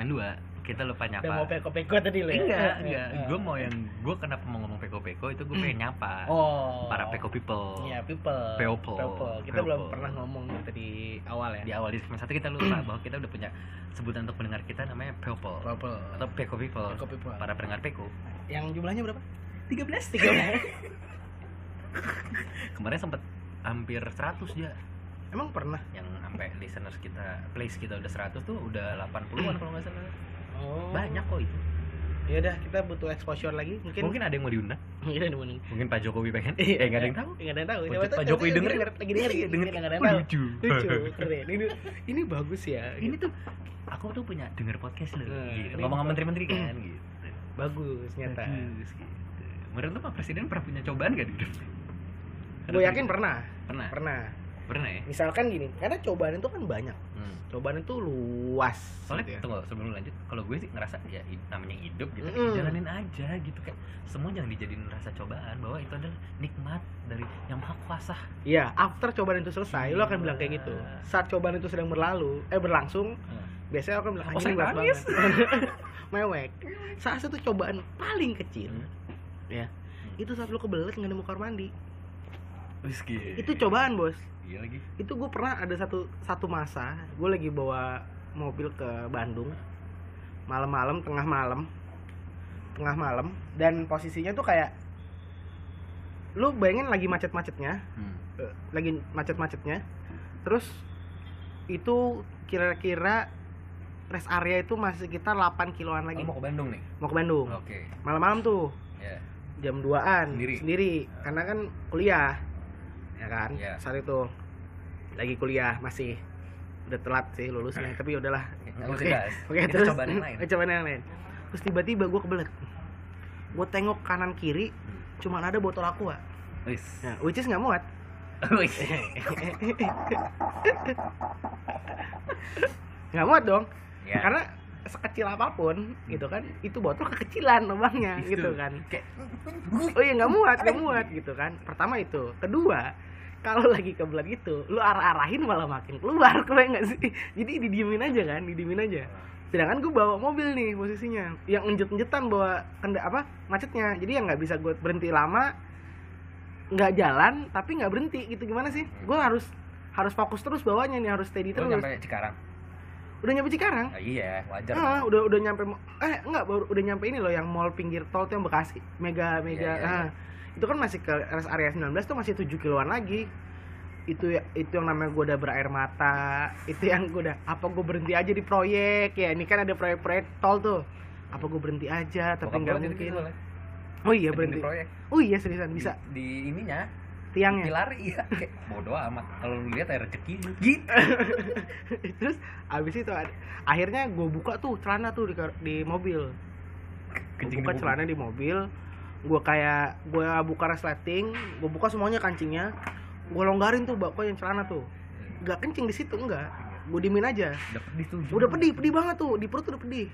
segmen 2 kita lupa nyapa udah mau peko-peko tadi lo ya enggak Eh, enggak eh. gue mau yang gue kenapa mau ngomong peko-peko itu gue pengen nyapa oh para peko people Iya, people. People. Kita belum People. pernah ngomong gitu di awal ya. di awal di segmen satu kita lupa bahwa kita udah punya sebutan untuk pendengar kita namanya people People. atau peko people Peko people. para pendengar peko Yang jumlahnya berapa? 13 kemarin sempet hampir 100 ya Emang pernah? yang sampai listeners kita place kita udah 100 tuh udah 80-an kalau nggak salah Oh. banyak kok itu Ya udah, kita butuh exposure lagi. Mungkin mungkin ada yang mau diundang Iya, ada mungkin. mungkin Pak Jokowi pengen eh nggak ada yang tahu Nggak ada yang tahu. Pak Siapa Jokowi denger lagi denger, denger. nggak ada yang tahu. lucu. Lucu, keren. Ini ini bagus ya. ini tuh aku tuh punya denger podcast loh Nah, gitu. ngomong sama menteri-menteri kan gitu bagus nyata. Bagus, gitu. Kemarin tuh Pak Presiden pernah punya cobaan gak di hidup? Gue yakin pernah, Pernah. pernah. Pernah ya? Misalkan gini, karena cobaan itu kan banyak. Hmm. Cobaan itu luas. Soalnya gitu ya. tunggu sebelum lanjut, kalau gue sih ngerasa ya namanya hidup gitu, Mm-mm. jalanin aja gitu kan. Semua jangan dijadiin rasa cobaan bahwa itu adalah nikmat dari yang maha kuasa. Iya, after cobaan itu selesai, lo akan bilang kayak gitu. Gila. Saat cobaan itu sedang berlalu, eh berlangsung, Hmm. biasanya aku bilang Oh, saya berat nangis." banget." mewek saat itu cobaan paling kecil Hmm. ya itu saat lu kebelet nggak nemu kamar mandi Gila. itu cobaan bos Iya lagi. itu gue pernah ada satu satu masa gue lagi bawa mobil ke Bandung malam-malam tengah malam tengah malam dan posisinya tuh kayak lu bayangin lagi macet-macetnya Hmm. eh, lagi macet-macetnya terus itu kira-kira rest area itu masih sekitar 8 kiloan lagi Oh, mau ke Bandung nih. mau ke Bandung Oke. malam-malam tuh Ya. jam 2an Sendiri? karena kan kuliah ya kan Iya. saat itu lagi kuliah masih udah telat sih lulusnya tapi udahlah oke oke Itu terus cobaan yang lain. Cobaan yang lain terus tiba-tiba gue kebelet gue tengok kanan kiri Hmm. cuman ada botol aqua Wis. nah, which is nggak muat nggak muat dong Ya. karena sekecil apa pun gitu kan itu botol kekecilan lubangnya Itu. gitu kan. Kayak oh iya nggak muat nggak muat gitu kan. Pertama itu. Kedua kalau lagi kebelat gitu lu arah-arahin malah makin keluar keren nggak sih? Jadi didiemin aja kan didiemin aja. Sedangkan gue bawa mobil nih posisinya. Yang enjet-enjetan bawa kenda apa macetnya. Jadi yang nggak bisa gue berhenti lama nggak jalan tapi nggak berhenti gitu. Gimana sih? Gue harus harus fokus terus bawanya nih harus steady Lu terus. nyampe Cikarang. Udah nyampe Cikarang Oh, iya, wajar. Ah, udah udah nyampe eh enggak baru udah nyampe ini loh yang mall pinggir tol tuh yang Bekasi. Mega mega. Iya, iya, ah. Itu kan masih ke rest area 19 tuh masih 7 kiloan lagi. Itu ya itu yang namanya gue udah berair mata. Itu yang gue udah apa gue berhenti aja di proyek ya. Ini kan ada proyek-proyek tol tuh. Apa gue berhenti aja tapi enggak mungkin. Oh iya berhenti. proyek. Oh iya seriusan bisa Di, di ininya, tiangnya. dilari ya. Kayak bodoh amat. Kalau lu lihat air rezeki. Gitu. Terus abis itu akhirnya gue buka tuh celana tuh di, di mobil. Gua Kencing buka di celana di mobil gue kayak gue buka resleting gue buka semuanya kancingnya gue longgarin tuh pokoknya celana tuh gak kencing di situ enggak gue diemin aja Udah pedih tuh. udah pedih pedih banget tuh di perut udah pedih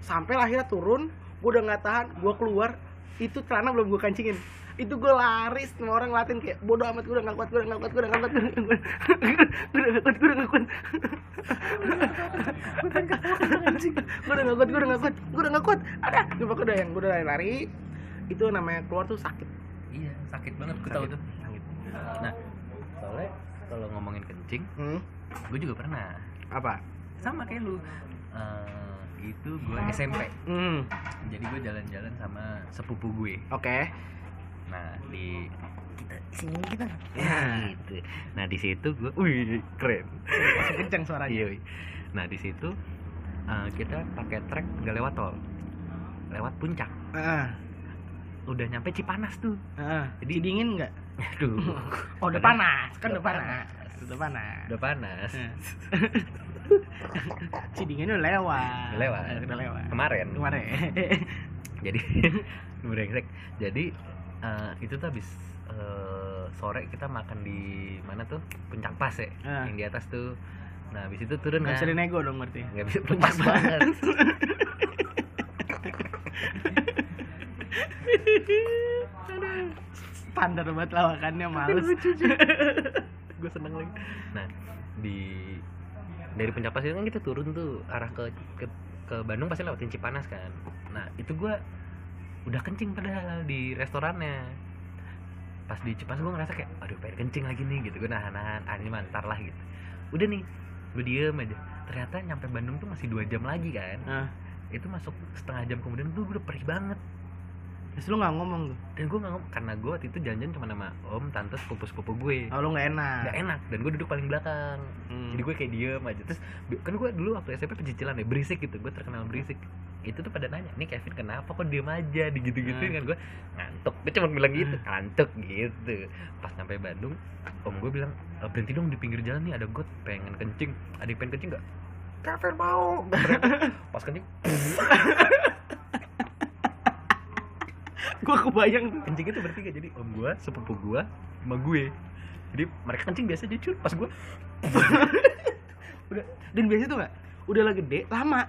sampai akhirnya turun gue udah nggak tahan gue keluar itu celana belum gue kancingin itu gue lari semua orang ngeliatin kayak bodoh amat gue udah nggak kuat gue udah kuat gue udah kuat gue udah kuat gue udah kuat gue udah kuat gue udah kuat gue udah kuat gue udah nggak kuat ada gue udah yang gue udah lari itu namanya keluar tuh sakit Iya, sakit banget. Gue tahu Sakit. tuh. Nah, soalnya kalau ngomongin kencing, hmm? gue juga pernah. apa Sama kayak lu. Eh, itu gue SMP. hmm Jadi gue jalan-jalan sama sepupu gue. oke Nah, di kita sini kita Ya. gitu. Nah, di situ gue, wih, keren. masih kenceng suaranya Iya. Nah, di situ eh, kita pakai trek nggak lewat tol. Lewat puncak. ah Udah nyampe Cipanas tuh. ah Jadi- dingin nggak Aduh. oh udah panas kan udah udah panas udah panas Udah panas. Cidingin udah lewat. Udah lewat. Udah lewat. Kemarin. Kemarin. jadi brengsek jadi eh, itu tuh habis eh, sore kita makan di mana tuh? Puncak pas ya Ah. yang di atas tuh. Nah habis itu turun Nggak kan? bisa dinego dong berarti. nggak bisa pas banget. Standar banget lawakannya males. gue seneng lagi. Nah di dari puncak pas itu kan kita turun tuh arah ke ke, ke Bandung pasti lewatin Cipanas kan. Nah itu gue udah kencing padahal di restorannya. Pas di Cipanas gue ngerasa kayak aduh pengen kencing lagi nih gitu. Gue nahan-nahan ah ini mantar lah gitu. Udah nih gue diem aja. Ternyata nyampe Bandung tuh masih dua jam lagi kan. Nah, itu masuk setengah jam kemudian tuh gue udah perih banget terus lu nggak ngomong tuh. dan gue nggak ngomong karena gue waktu itu janjian cuma sama om tante sepupu sepupu gue. Oh, lu nggak enak. nggak enak dan gue duduk paling belakang. Hmm. jadi gue kayak diem aja. Terus kan gue dulu waktu SMP pecicilan ya berisik gitu. Gue terkenal berisik. Itu tuh pada nanya nih Kevin kenapa kok diem aja? Di gitu gitu Hmm. kan gue ngantuk. Gue cuma bilang gitu ngantuk gitu. Pas sampai Bandung om gue bilang "E, berhenti dong di pinggir jalan nih ada got pengen kencing. Ada yang pengen kencing nggak? Kevin mau. Pas kencing Gua kebayang. Tuh. kencing itu bertiga jadi om gue sepupu gue sama gue. Jadi mereka kencing biasa cuy pas gue Udah dan biasanya tuh nggak? Udah lah gede lama.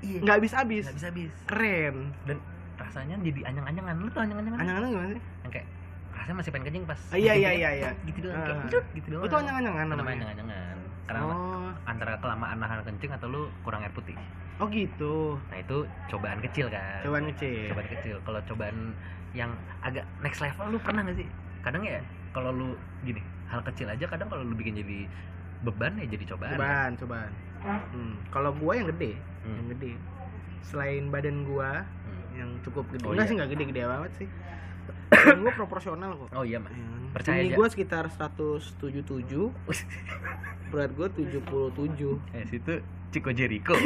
Iya. Nggak habis habis nggak habis keren. Dan rasanya jadi anyang-anyangan. Lu tuh anyang-anyangan anyangan gimana sih? Yang kayak rasanya masih pengen kencing pas Ah, iya, iya, kencing iya, iya. gitu doang Ah. kayak cut gitu doang. Itu anyangan-anyangan namanya namanya? anyang-anyangan. Karena oh. antara kelamaan nahan kencing atau lu kurang air putih oh gitu nah itu cobaan kecil kan cobaan kecil cobaan kecil kalau cobaan yang agak next level lu pernah gak sih kadang ya kalau lu gini hal kecil aja kadang kalau lu bikin jadi beban ya jadi cobaan kan? cobaan cobaan hmm. kalau gua yang gede Hmm. yang gede selain badan gua Hmm. yang cukup gede Oh, enggak iya. sih nggak gede-gede banget sih gua proporsional kok oh iya Ya kan? Percaya Tinggi aja. gua sekitar 177 berat gua 77 eh situ Chico Jericho.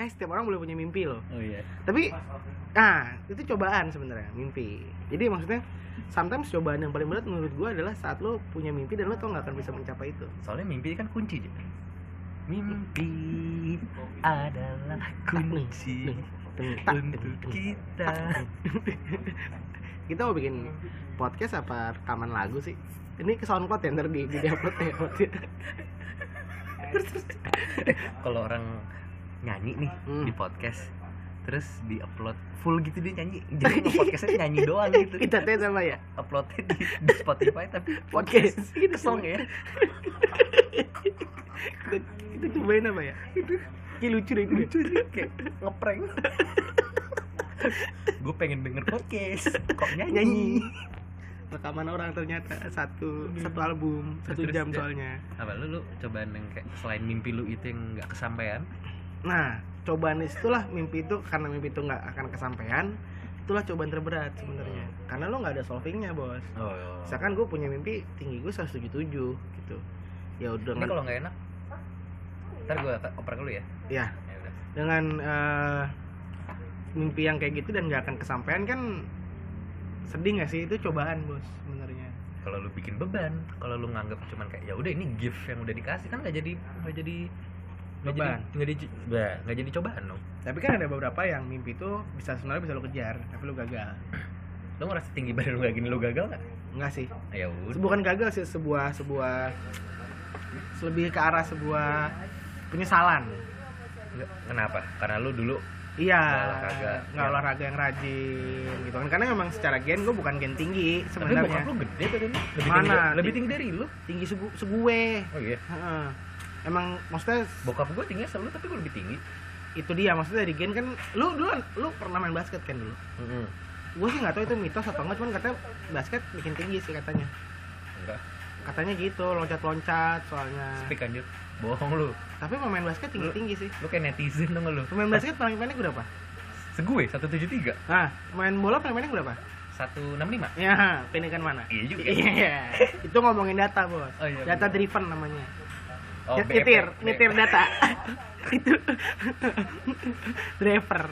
Eh setiap orang boleh punya mimpi loh. Oh iya. Tapi nah itu cobaan sebenarnya mimpi. Jadi maksudnya sometimes cobaan yang paling berat menurut gua adalah saat lo punya mimpi dan lo tau nggak akan bisa mencapai itu. Soalnya mimpi kan kunci Ji. mimpi adalah kunci untuk kita kita mau bikin podcast apa rekaman lagu sih? Ini ke soundcloud ya ntar di di upload ya. Kalau orang nyanyi nih Hmm. di podcast terus di upload full gitu dia nyanyi. Jadi podcastnya nyanyi doang gitu. Kita teh sama ya. Uploadnya di, di Spotify tapi podcast. gitu song ya. Kita, kita cobain apa ya? Itu Kayak lucu deh itu lucu kayak ngeprank gue pengen denger podcast. Kok nyanyi, nyanyi? Rekaman orang ternyata satu satu album satu Terus jam soalnya. Apa lu lu cobaan yang kayak selain mimpi lu itu yang nggak kesampaian? Nah cobaan itulah mimpi itu karena mimpi itu nggak akan kesampaian itulah cobaan terberat sebenarnya. Karena lo nggak ada solvingnya bos. Oh misalkan gue punya mimpi tinggi gue 177 gitu. Ya udah ini kalau nggak enak ntar gue oper dulu ya. Ya ya udah. Dengan eh, mimpi yang kayak gitu dan nggak akan kesampaian kan sedih nggak sih? Itu cobaan bos sebenarnya. Kalau lu bikin beban kalau lu nganggap cuman kayak ya udah ini gift yang udah dikasih kan nggak jadi nggak jadi nggak jadi Beban. nggak jadi nggak nggak jadi cobaan dong. Tapi kan ada beberapa yang mimpi itu bisa sebenarnya bisa lo kejar tapi lo gagal. Lu ngerasa tinggi badan lu kayak gini lu gagal nggak? Enggak sih. Ya udah. Bukan gagal sih sebuah sebuah lebih ke arah sebuah penyesalan. Nggak, kenapa? Karena lu dulu iya Nggak olahraga. nggak Ya. olahraga yang rajin gitu kan. Karena memang secara gen gue bukan gen tinggi tapi bokap sebenarnya. lu gede lu lebih Mana? tinggi, lebih tinggi dari lu? Tinggi segu, segue. Oh iya? Emang maksudnya bokap gue tingginya sama lu tapi gue lebih tinggi. Itu dia maksudnya dari gen kan lu dulu lu pernah main basket kan dulu? Gue sih nggak tahu itu mitos atau enggak cuman katanya basket bikin tinggi sih katanya. Enggak. Katanya gitu loncat-loncat soalnya. Speak bohong lu. Tapi pemain basket tinggi-tinggi sih. lu kayak netizen dong lu? Pemain basket paling pendek berapa? Segue 173 nah main bola paling pendek berapa? 165 ya pendekan mana? Iya juga iya. itu ngomongin data bos. Oh, iya, data bener. driven namanya. Oh, BFF. nyetir nyetir data. Itu. Driver.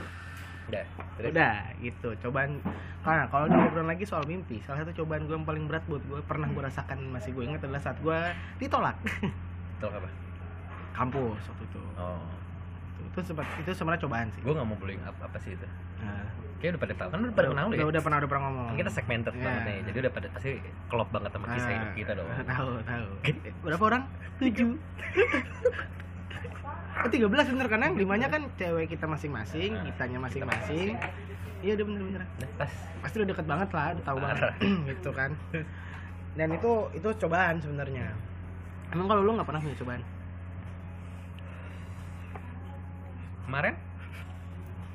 Udah terus? udah gitu. Cobaan. Nah kalau ngobrol lagi soal mimpi salah satu cobaan gue yang paling berat buat gue pernah gue rasakan masih gue ingat adalah saat gue ditolak. Tolak apa kampus waktu itu. Oh. Itu sempat itu sebenarnya cobaan sih. Gue nggak mau bullying apa apa sih itu. Nah, kayak udah pada tahu kan udah pada kenal lu udah, ya? Udah pernah udah pernah ngomong. Kan kita segmented Ya. banget nih jadi udah pada pasti klop banget sama kisah Ah, hidup kita dong. Tahu tahu. Berapa orang? Tujuh. Oh, 13 bener karena yang limanya kan cewek kita masing-masing, Nah, kitanya kita masing-masing. Iya udah bener-bener. Nah, pas. Pasti udah deket banget lah, udah tahu banget. Gitu kan. Dan itu itu cobaan sebenarnya. Emang kalau lu nggak pernah punya cobaan? Kemarin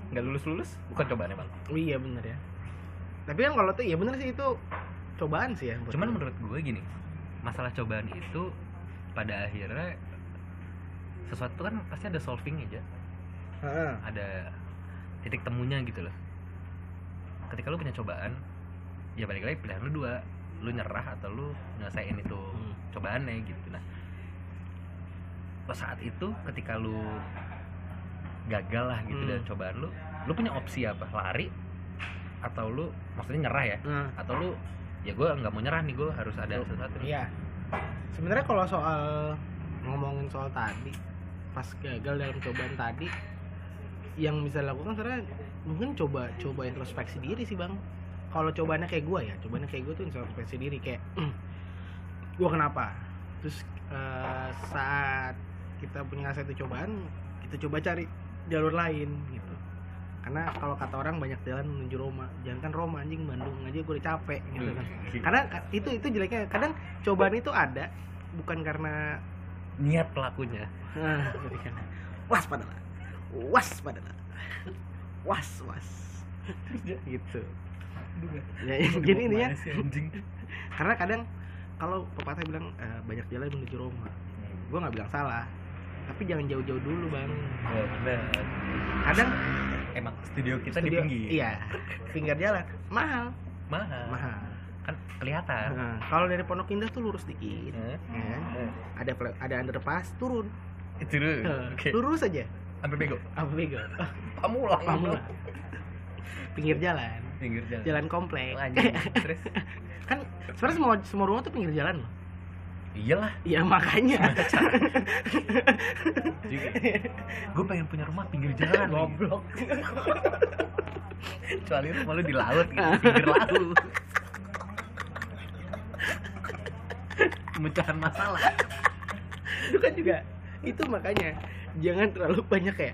nggak lulus lulus bukan cobaan emang Oh, iya bener ya. Tapi kan kalau tuh iya bener sih itu cobaan sih ya. cuman menurut gue gini masalah cobaan itu pada akhirnya sesuatu kan pasti ada solving aja Heeh. ada titik temunya gitu loh ketika lu punya cobaan ya balik lagi pilihan lu dua lu nyerah atau lu nyelesain itu Hmm. cobaannya gitu nah pas saat itu ketika lu gagal lah gitu Hmm. dan cobaan lu lu punya opsi apa lari atau lu maksudnya nyerah ya Nah, atau lu ya gue nggak mau nyerah nih gue harus ada sesuatu Iya. Sebenarnya kalau soal ngomongin soal tadi, pas gagal dalam cobaan tadi, yang bisa dilakukan sebenarnya mungkin coba coba introspeksi diri sih bang. Kalau cobaannya kayak gue ya, cobaannya kayak gue tuh introspeksi diri kayak, gue kenapa? Terus eh, saat kita punya satu cobaan, kita coba cari jalur lain gitu. Karena kalau kata orang banyak jalan menuju Roma, jangan kan Roma anjing Bandung aja gue udah capek gitu kan. Karena itu itu jeleknya kadang cobaan itu ada bukan karena niat pelakunya. Ah, jadi kan. Was pada was pada was was. Gitu. Ya, jadi sih, anjing? Karena kadang kalau pepatah bilang eh, banyak jalan menuju Roma. Gue nggak bilang salah tapi jangan jauh-jauh dulu bang. Ya, bener. kadang emang studio kita di studio- pinggir. iya. Pinggir jalan. Mahal. Mahal. Mahal. Kan kelihatan. Nah, kalau dari Pondok Indah tuh lurus dikit Eh, ya. eh. ada ada underpass turun. Itu dulu Nah, oke. lurus aja. Sampai bego? Apa bego. Pamulang Pamulang. pinggir jalan. Pinggir jalan. Jalan komplek. Terus? Kan sebenarnya semua semua rumah tuh pinggir jalan loh iyalah. Ya makanya. Juga gue pengen punya rumah pinggir jalan goblok. Kecuali rumah lu di laut gitu pinggir laut. Pemecahan masalah. Itu kan juga itu makanya jangan terlalu banyak ya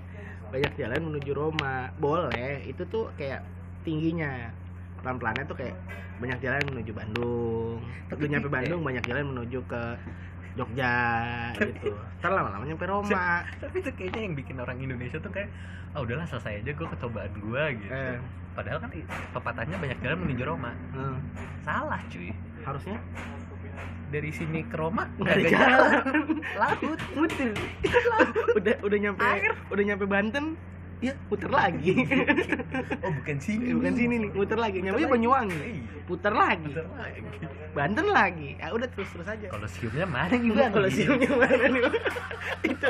banyak jalan menuju Roma. Boleh itu tuh kayak tingginya. Pelan pelannya tuh kayak banyak jalan menuju Bandung. Tapi nyampe kayak- Bandung banyak jalan menuju ke Jogja gitu. Ntar lama-lama nyampe Roma. Tapi itu kayaknya yang bikin orang Indonesia tuh kayak ah udahlah selesai aja gue kecobaan gue gitu. Eh. padahal kan pepatahnya banyak jalan menuju Roma. Hmm. salah cuy. Harusnya? Dari sini ke Roma nggak ada kagak jalan. Laut. Udah udah nyampe udah nyampe Banten ya muter lagi. Oh bukan sini. Bukan sini nih muter lagi. Nyampe. Banyuwangi. Iya. puter lagi. Banten lagi. Ya udah terus terus aja. Kalau siumnya mana juga kalau siumnya mana nih? Itu.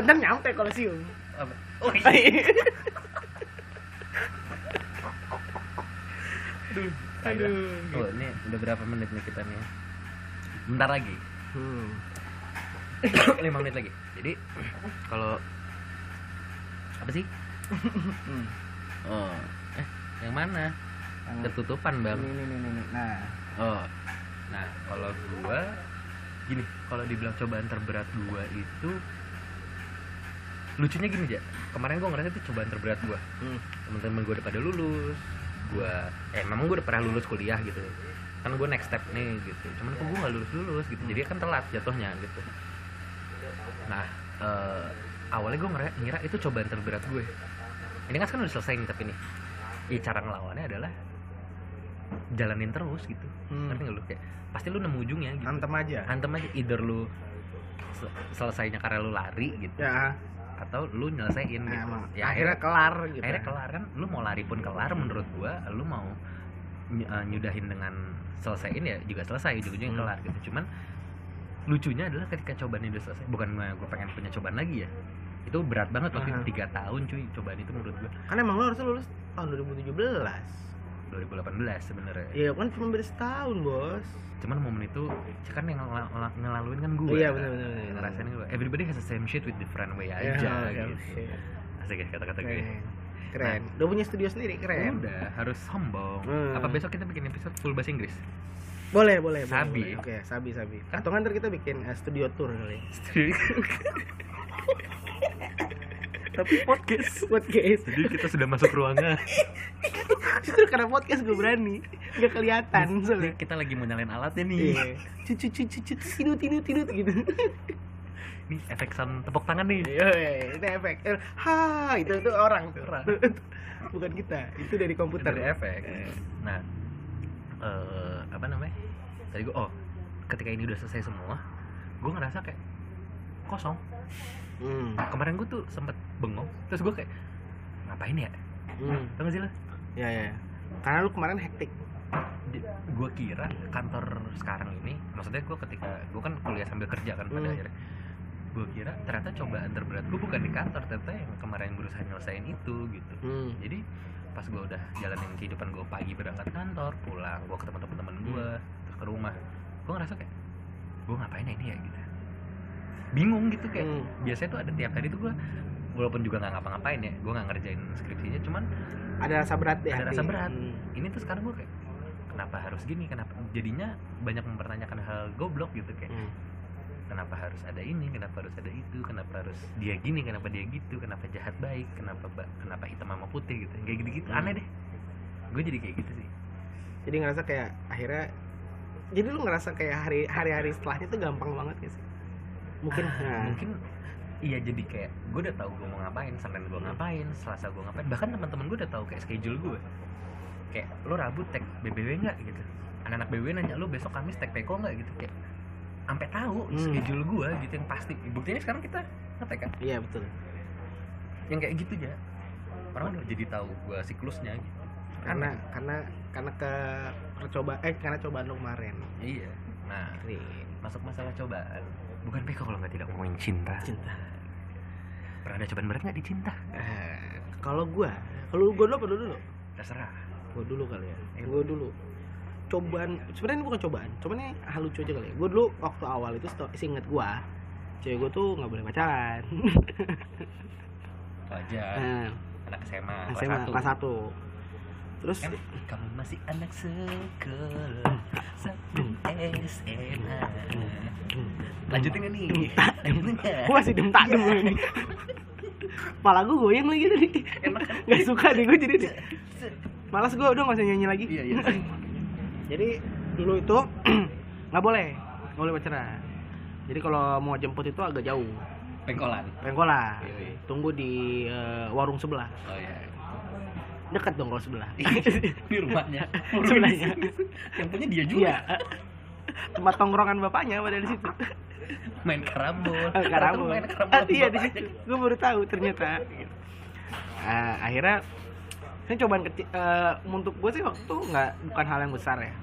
Ntar nyampe kalau sium. Oh iya. Aduh aduh oh, ini udah berapa menit nih kita nih bentar lagi. Hmm. lima menit lagi. Jadi kalau apa sih? Oh. Eh yang mana? Ketutupan bang. ini ini ini ini. Nah. Oh. Nah kalau gua gini kalau dibilang cobaan terberat gua itu lucunya gini aja kemarin gua ngerasa itu cobaan terberat gua. Hmm. teman-teman gua udah pada lulus gua eh memang gua udah pernah lulus kuliah gitu. Kan gua next step nih gitu. Cuman kok gua nggak lulus lulus gitu? Jadi kan telat jatuhnya gitu. Nah eh, awalnya gua ngira, ngira itu cobaan terberat gue. Ini kan udah selesai nih tapi nih ya, cara ngelawannya adalah jalanin terus gitu. Hmm. ngerti nggak lu? Kayak pasti lu nemu ujungnya gitu. Antem aja. Antem aja either lu se- selesainya karena lu lari gitu ya. atau lu nyelesain nah, gitu. ya akhirnya kelar gitu. akhirnya kelar kan lu mau lari pun kelar menurut gua lu mau ny- eh, nyudahin dengan selesaiin ya juga selesai ujung-ujungnya Hmm. kelar gitu. Cuman lucunya adalah ketika cobaan itu udah selesai bukan gue pengen punya cobaan lagi ya itu berat banget waktu itu tiga tahun cuy cobaan itu menurut gua. Kan emang lo harusnya lulus tahun 2017 2018 sebenarnya. Iya kan cuma beda setahun bos. Cuman momen itu kan yang ngel- ngel- ngelaluin kan gue Iya, benar, benar, ngerasain gue everybody has the same shit with different way Ya, aja oke, gitu. oke. asik ya kata-kata gue keren. Keren. Udah punya studio sendiri keren. Udah harus sombong. Hmm. apa besok kita bikin episode full bahasa Inggris? Boleh boleh Sabi. boleh. oke sabi sabi. Kan- atau kan ntar kita bikin eh, studio tour kali tapi podcast podcast. Jadi kita sudah masuk ruangan. Justru karena podcast gue berani. Nggak kelihatan Ini soalnya. kita lagi mau nyalain alatnya nih. Iya. Cucu cucu cucu tinut tinut tinut gitu. Nih efek sound tepuk tangan nih. Iya, itu efek. Eh, ha itu itu orang. Orang. bukan kita itu dari komputer. Dari efek. Nah eh apa namanya? Tadi gue oh ketika ini udah selesai semua gue ngerasa kayak kosong hmm. kemarin gue tuh sempet bengong terus gue kayak ngapain ya? Hmm. tau gak sih lo? Ya ya karena lu kemarin hektik. Gue kira kantor sekarang ini maksudnya gue ketika gue kan kuliah sambil kerja kan pada Hmm. akhirnya. Gue kira ternyata cobaan terberat gue bukan di kantor ternyata yang kemarin berusaha nyelesain itu gitu. Hmm. jadi pas gue udah jalanin kehidupan gue pagi berangkat kantor pulang gue ketemu teman-teman gue terus ke rumah gue ngerasa kayak gue ngapain ya ini ya? Gitu bingung gitu kayak Hmm. biasanya tuh ada tiap hari tuh gue walaupun juga nggak ngapa-ngapain ya gue nggak ngerjain skripsinya cuman ada rasa berat di Ada hati. rasa berat. Hmm. ini tuh sekarang gue kayak kenapa harus gini kenapa jadinya banyak mempertanyakan hal goblok gitu kayak Hmm. kenapa harus ada ini kenapa harus ada itu kenapa harus dia gini kenapa dia gitu kenapa jahat baik kenapa kenapa hitam sama putih gitu kayak gitu gitu Hmm. aneh deh gue jadi kayak gitu sih jadi ngerasa kayak akhirnya jadi lu ngerasa kayak hari hari-hari setelahnya tuh gampang banget gak sih mungkin Ah, nah, mungkin iya jadi kayak gue udah tahu gue mau ngapain senin gue ngapain selasa gue ngapain. Bahkan teman-teman gue udah tahu kayak schedule gue kayak lo rabu tag BBW nggak? Gitu. Anak-anak BBW nanya lo besok kamis tag teko nggak? Gitu. Kayak sampai tahu Hmm. schedule gue gitu yang pasti. Buktinya sekarang kita ngetek kan? Iya betul. Yang kayak gitu aja orang udah jadi tahu gue siklusnya gitu. Karena karena karena ke percoba eh karena cobaan lu kemarin. Iya. Nah nih masuk masalah cobaan bukan peko kalau nggak tidak ngomongin cinta. Cinta. Pernah ada cobaan berat nggak di cinta? Eh, kalau gua kalau gua dulu apa lu dulu? Terserah. Gua dulu kali ya. Eh, gua dulu. Cobaan sebenarnya bukan cobaan cuman ini hal lucu aja kali ya. Gua dulu waktu awal itu sto- inget gua cewek gua tuh nggak boleh pacaran. Wajar nah, anak SMA kelas SMA satu. kelas satu terus kan kamu masih anak sekolah satu SMA lanjutin nggak nih lanjutin gua masih dem tak dem ini Kepala gue goyang lagi tadi. Gak suka nih gue jadi deh. Malas gue udah gak usah nyanyi lagi. iya iya Jadi dulu itu nggak boleh, nggak boleh pacaran. Jadi kalau mau jemput itu agak jauh, pengkolan pengkolan. Iya, iya. Tunggu di eh, warung sebelah. oh iya Dekat dong kalau sebelah. di rumahnya Sebelahnya. yang punya dia juga Iya. Tempat tongkrongan bapaknya pada di situ. main karambol Eh, Karambol. main karambol Ah, iya di situ. Gue baru tahu ternyata. Ah, akhirnya ini cobaan kecil. eh, untuk gue sih waktu nggak bukan hal yang besar ya.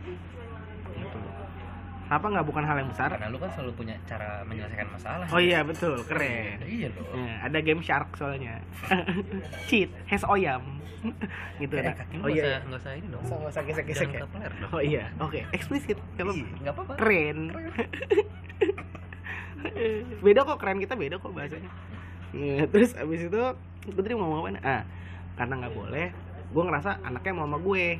Kenapa nggak bukan hal yang besar? karena lu kan selalu punya cara menyelesaikan masalah Oh iya betul, keren. iya loh Ya, ada game shark soalnya. Cheat, has oyam. gitu Eh, ada. kaki lu Oh iya. nggak usah ini dong Nggak usah gesek-gesek Jangan ya. Oh iya, oke, eksplisit. Kalau Iya, nggak apa-apa keren. beda kok keren kita beda kok bahasanya. Iya, terus abis itu gue tadi mau ngomong apa? Ah, karena nggak boleh, gue ngerasa anaknya mau sama gue.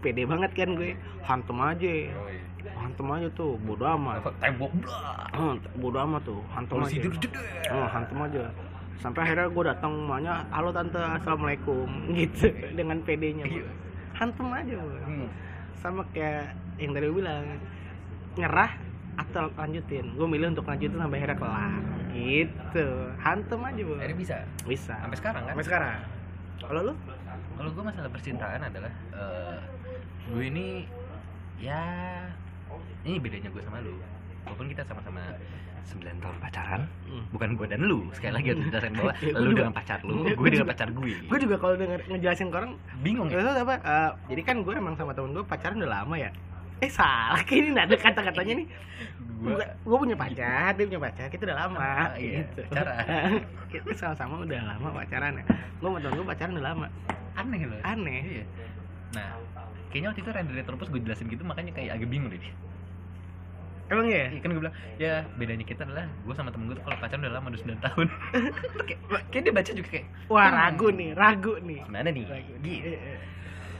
Pede banget kan gue, hantem aja, Yoi. Hantem aja tuh, bodo amat. Tembok Hmm, bodo amat tuh, hantem aja. Oh, hantem aja. Sampai akhirnya gue datang rumahnya, halo tante, assalamualaikum, gitu, dengan PD-nya. Iya. Hantem aja, Bu. Hmm. Sama kayak yang tadi gue bilang, nyerah atau lanjutin. Gue milih untuk lanjutin sampai akhirnya kelar. Gitu, hantem aja, Bu. akhirnya bisa Bisa. sampai sekarang kan Sampai sekarang. Kalau lu? kalau gue masalah percintaan adalah eh, gue ini ya ini bedanya gue sama lu walaupun kita sama-sama 9 tahun pacaran Hmm. bukan gue dan lu sekali lagi harus jelasin bahwa Ya, lu dengan pacar lu gue dengan pacar gue Gue juga kalau denger ngejelasin ke orang, bingung ya apa? eh, jadi kan gue emang sama temen gue pacaran udah lama ya. Eh salah, ini nggak ada kata-katanya nih. gue gue punya pacar, dia punya pacar, kita udah lama. Ah, iya, gitu. pacaran. kita sama-sama udah lama pacaran ya. Gue sama temen gue pacaran udah lama. aneh loh Aneh. iya nah kayaknya waktu itu Randy Retropus gue jelasin gitu makanya kayak agak bingung deh Emang ya? Iya kan gue bilang ya bedanya kita adalah gue sama temen gue tuh kalau pacaran udah lama udah 9 tahun kayak, dia baca juga kayak Wah hmm, ragu nih, ragu nih. gimana nih Ragu. gitu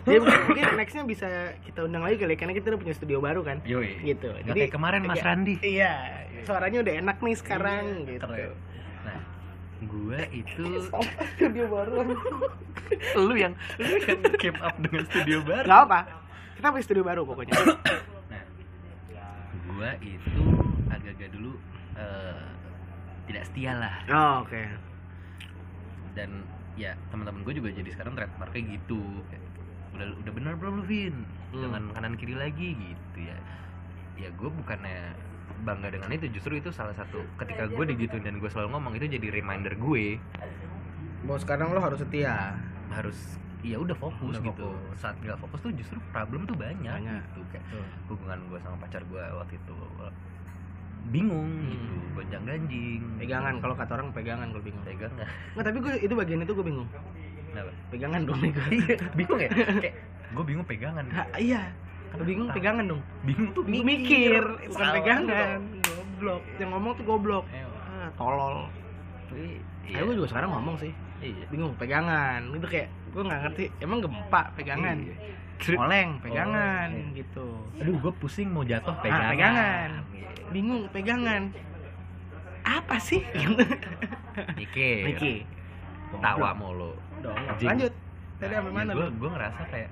Jadi mungkin nextnya bisa kita undang lagi kali ya, karena kita udah punya studio baru kan. Yoi. Gitu. Nggak kayak kemarin Mas iya, Randi. Iya, suaranya udah enak nih sekarang gitu. Keren. Nah, gue itu studio baru. lu yang lu yang keep up dengan studio baru. Gak apa. Kita punya studio baru pokoknya. Nah, gue itu agak-agak dulu eh, tidak setia lah Oh, oke. dan ya teman-teman gue juga jadi sekarang trademarknya gitu udah udah bener belum lu Vin Hmm. jangan kanan kiri lagi gitu ya ya gue bukannya bangga dengan itu justru itu salah satu ketika gue digituin dan gue selalu ngomong itu jadi reminder gue Bahwa sekarang lo harus setia. harus ya udah fokus Udah gitu fokus. saat nggak fokus tuh justru problem tuh banyak, Banyak. gitu kayak hubungan gue sama pacar gue waktu itu bingung Hmm. gitu gonjang ganjing Pegangan kalau kata orang pegangan gue bingung. pegang nggak tapi gue itu bagian itu gue bingung. Kenapa? Pegangan dong gue. bingung ya kayak gue bingung pegangan Ha, iya. Kalau bingung pegangan dong. bingung tuh Mikir, mikir bukan Salah pegangan. Goblok. Yang ngomong tuh goblok. Eh, Ah, tolol. iya. Iya. gue juga sekarang ngomong sih. iya Bingung pegangan. Itu kayak gue nggak ngerti. Emang gempa pegangan. Iya. Oleng pegangan Oleng. gitu. aduh gue pusing mau jatuh Ah, pegangan pegangan. Iya. Bingung pegangan. Apa sih? mikir Niki. tawa mulu. Lanjut. Tadi sampai mana gue ngerasa kayak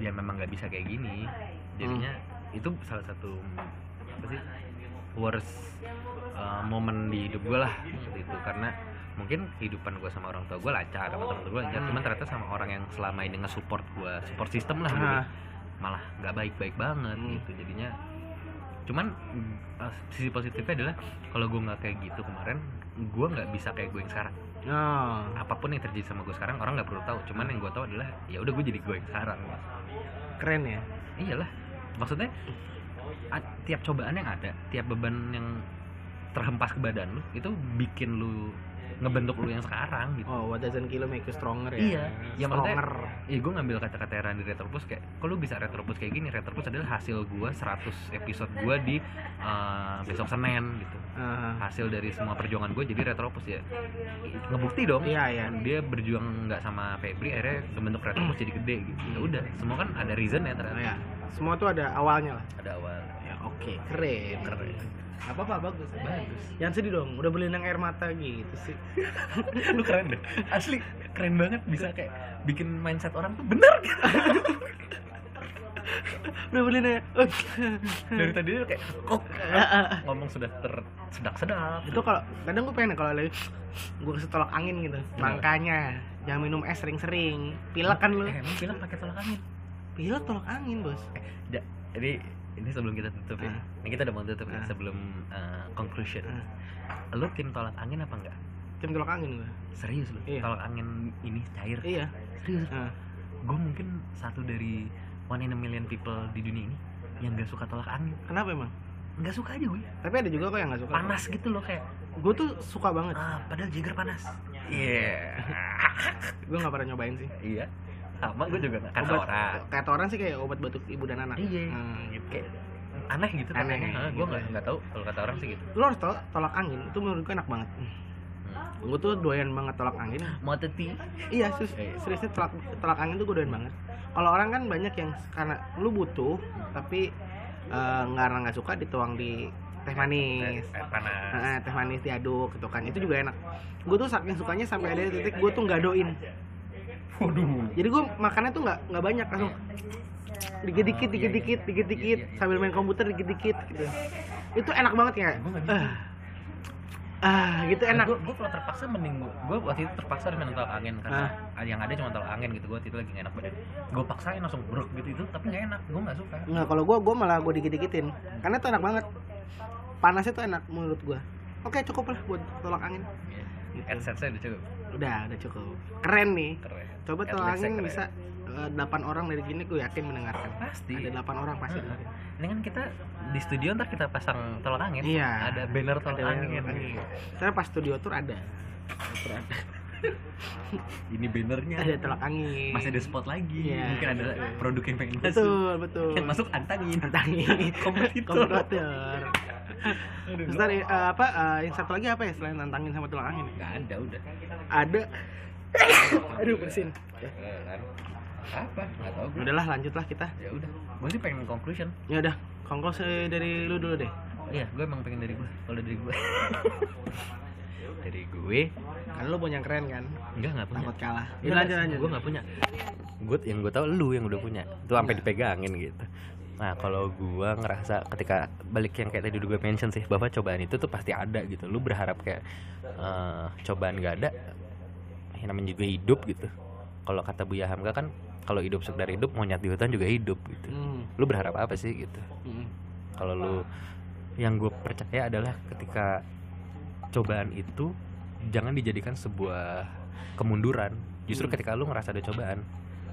ya memang nggak bisa kayak gini jadinya Hmm. itu salah satu apa sih worst uh, momen di hidup gue lah seperti itu karena mungkin kehidupan gue sama orang tua gue lancar sama teman gue lancar cuman ternyata sama orang yang selama ini nge-support gue support system lah Ah. gua, malah nggak baik-baik banget Hmm. gitu jadinya cuman uh, sisi positifnya adalah kalau gue nggak kayak gitu kemarin gue nggak bisa kayak gue yang sekarang Oh. apa pun yang terjadi sama gue sekarang orang nggak perlu tahu cuman yang gue tahu adalah ya udah gue jadi gue yang sekarang Keren ya. iyalah maksudnya tiap cobaan yang ada tiap beban yang terhempas ke badan lu itu bikin lu ngebentuk lu yang sekarang gitu Oh, what doesn't kill make you stronger ya. Iya. Ya, stronger. Iya gue ngambil kata-kata Randy Retropus kayak kalau bisa Retropus kayak gini Retropus adalah hasil gue 100 episode gue di uh, besok Senin gitu Ah, hasil dari semua perjuangan gue jadi Retropus ya ngebukti dong Iya, iya. dia berjuang nggak sama Febri akhirnya membentuk Retropus jadi gede gitu ya udah semua kan ada reason ya Oh, ternyata ya. Semua tuh ada awalnya lah. ada awal Ya, oke. Oke, keren. Keren. Apa apa bagus. bagus Jangan sedih dong, udah berlinang air mata gitu sih. lu keren deh asli keren banget bisa kayak bikin mindset orang tuh bener gitu udah berlinang. dari tadi tuh kayak kok ngomong sudah ter sedap sedap itu kalau kadang gue pengen ya kalau lagi gue kasih tolak angin gitu. Makanya jangan minum es sering-sering. Pilek kan lu. eh, emang bilang pakai tolak angin Pilek tolak angin, Bos. Ja- jadi ini sebelum kita tutup ya Ah. ini kita udah mau tutup ya Ah. sebelum uh, conclusion Ah. lu tim tolak angin apa enggak Tim tolak angin gue. serius lu Iya. tolak angin ini cair Iya. serius gue mungkin satu dari one in a million people di dunia ini yang gak suka tolak angin kenapa emang? nggak suka aja gue Tapi ada juga kok yang gak suka. panas gitu loh kayak Gue tuh suka banget. ah padahal Jagger panas iya Gue gak pernah nyobain sih. iya sama gue juga nggak kata Obat- orang Kata orang sih kayak obat batuk ibu dan anak. Iya. Hmm, gitu. kayak aneh gitu Aneh, gue gitu. nggak nggak tahu kalau kata orang sih gitu Lo harus tol tolak angin, itu menurut gue enak banget. Gue tuh doyan banget tolak angin. mau teti Iya, sus, Iya. seriusnya tolak, tolak angin tuh gue doyan banget. Kalau orang kan banyak yang karena lu butuh, tapi eh, karena nggak suka dituang di teh manis. air panas Nah, teh manis diaduk gitu kan. Itu juga enak. Gue tuh saking sukanya sampai ada titik gue tuh nggak doin. Waduh Jadi gue makannya tuh nggak nggak banyak langsung dikit-dikit, dikit-dikit, dikit-dikit Iya, iya, iya. sambil main komputer dikit-dikit gitu. Itu enak banget ya. Bisa. Ah, ah gitu enak. gue gue kalau terpaksa mending gue waktu itu terpaksa harus minum tolak angin karena yang ada cuma tolak angin gitu gue waktu itu lagi gak enak badan gue paksain langsung brok gitu itu tapi nggak enak gue nggak suka Nggak, kalau gue gue malah gue dikit-dikitin. Karena itu enak banget. Panasnya tuh enak menurut gue. Oke cukup lah buat tolak angin. Gitu. AdSense-nya udah cukup Udah, udah cukup. Keren nih. keren Coba keren. bisa eh, delapan orang dari gini gue yakin mendengarkan. pasti Ada delapan orang pasti. Heeh. ini kan kita di studio ntar kita pasang tolak angin Iya. ada banner tolak Ada angin angin. Saya pas studio tour ada. Ini bannernya Ada tolak angin. masih ada spot lagi Iya. mungkin ada produk yang pengen masuk Betul, betul. yang masuk antangin Antangin. Kompetitor. Kompetitor. Terus tadi eh, apa eh, yang satu lagi apa ya selain nantangin sama tulang angin? nggak ada udah Ada. Aduh bersin. Apa nggak tahu gue Udahlah lanjutlah kita. ya udah gue sih pengen conclusion Ya udah, konklusi dari lu dulu deh. iya gue emang pengen dari gue kalau dari gue dari gue Kan lu punya yang keren kan? enggak nggak punya Takut kalah. Ya Enggak, lanjut lanjut. gue nggak punya gue yang gue tahu lu yang udah punya itu sampai dipegangin gitu nah kalau gue ngerasa ketika balik yang kayak tadi gue mention sih bahwa cobaan itu tuh pasti ada gitu lu berharap kayak eh, cobaan gak ada yang namanya juga hidup gitu kalau kata Buya Hamka kan kalau hidup sekedar hidup monyet di hutan juga hidup gitu Hmm. lu berharap apa sih gitu hmm. kalau lu yang gue percaya adalah ketika cobaan itu jangan dijadikan sebuah kemunduran justru Hmm. ketika lu ngerasa ada cobaan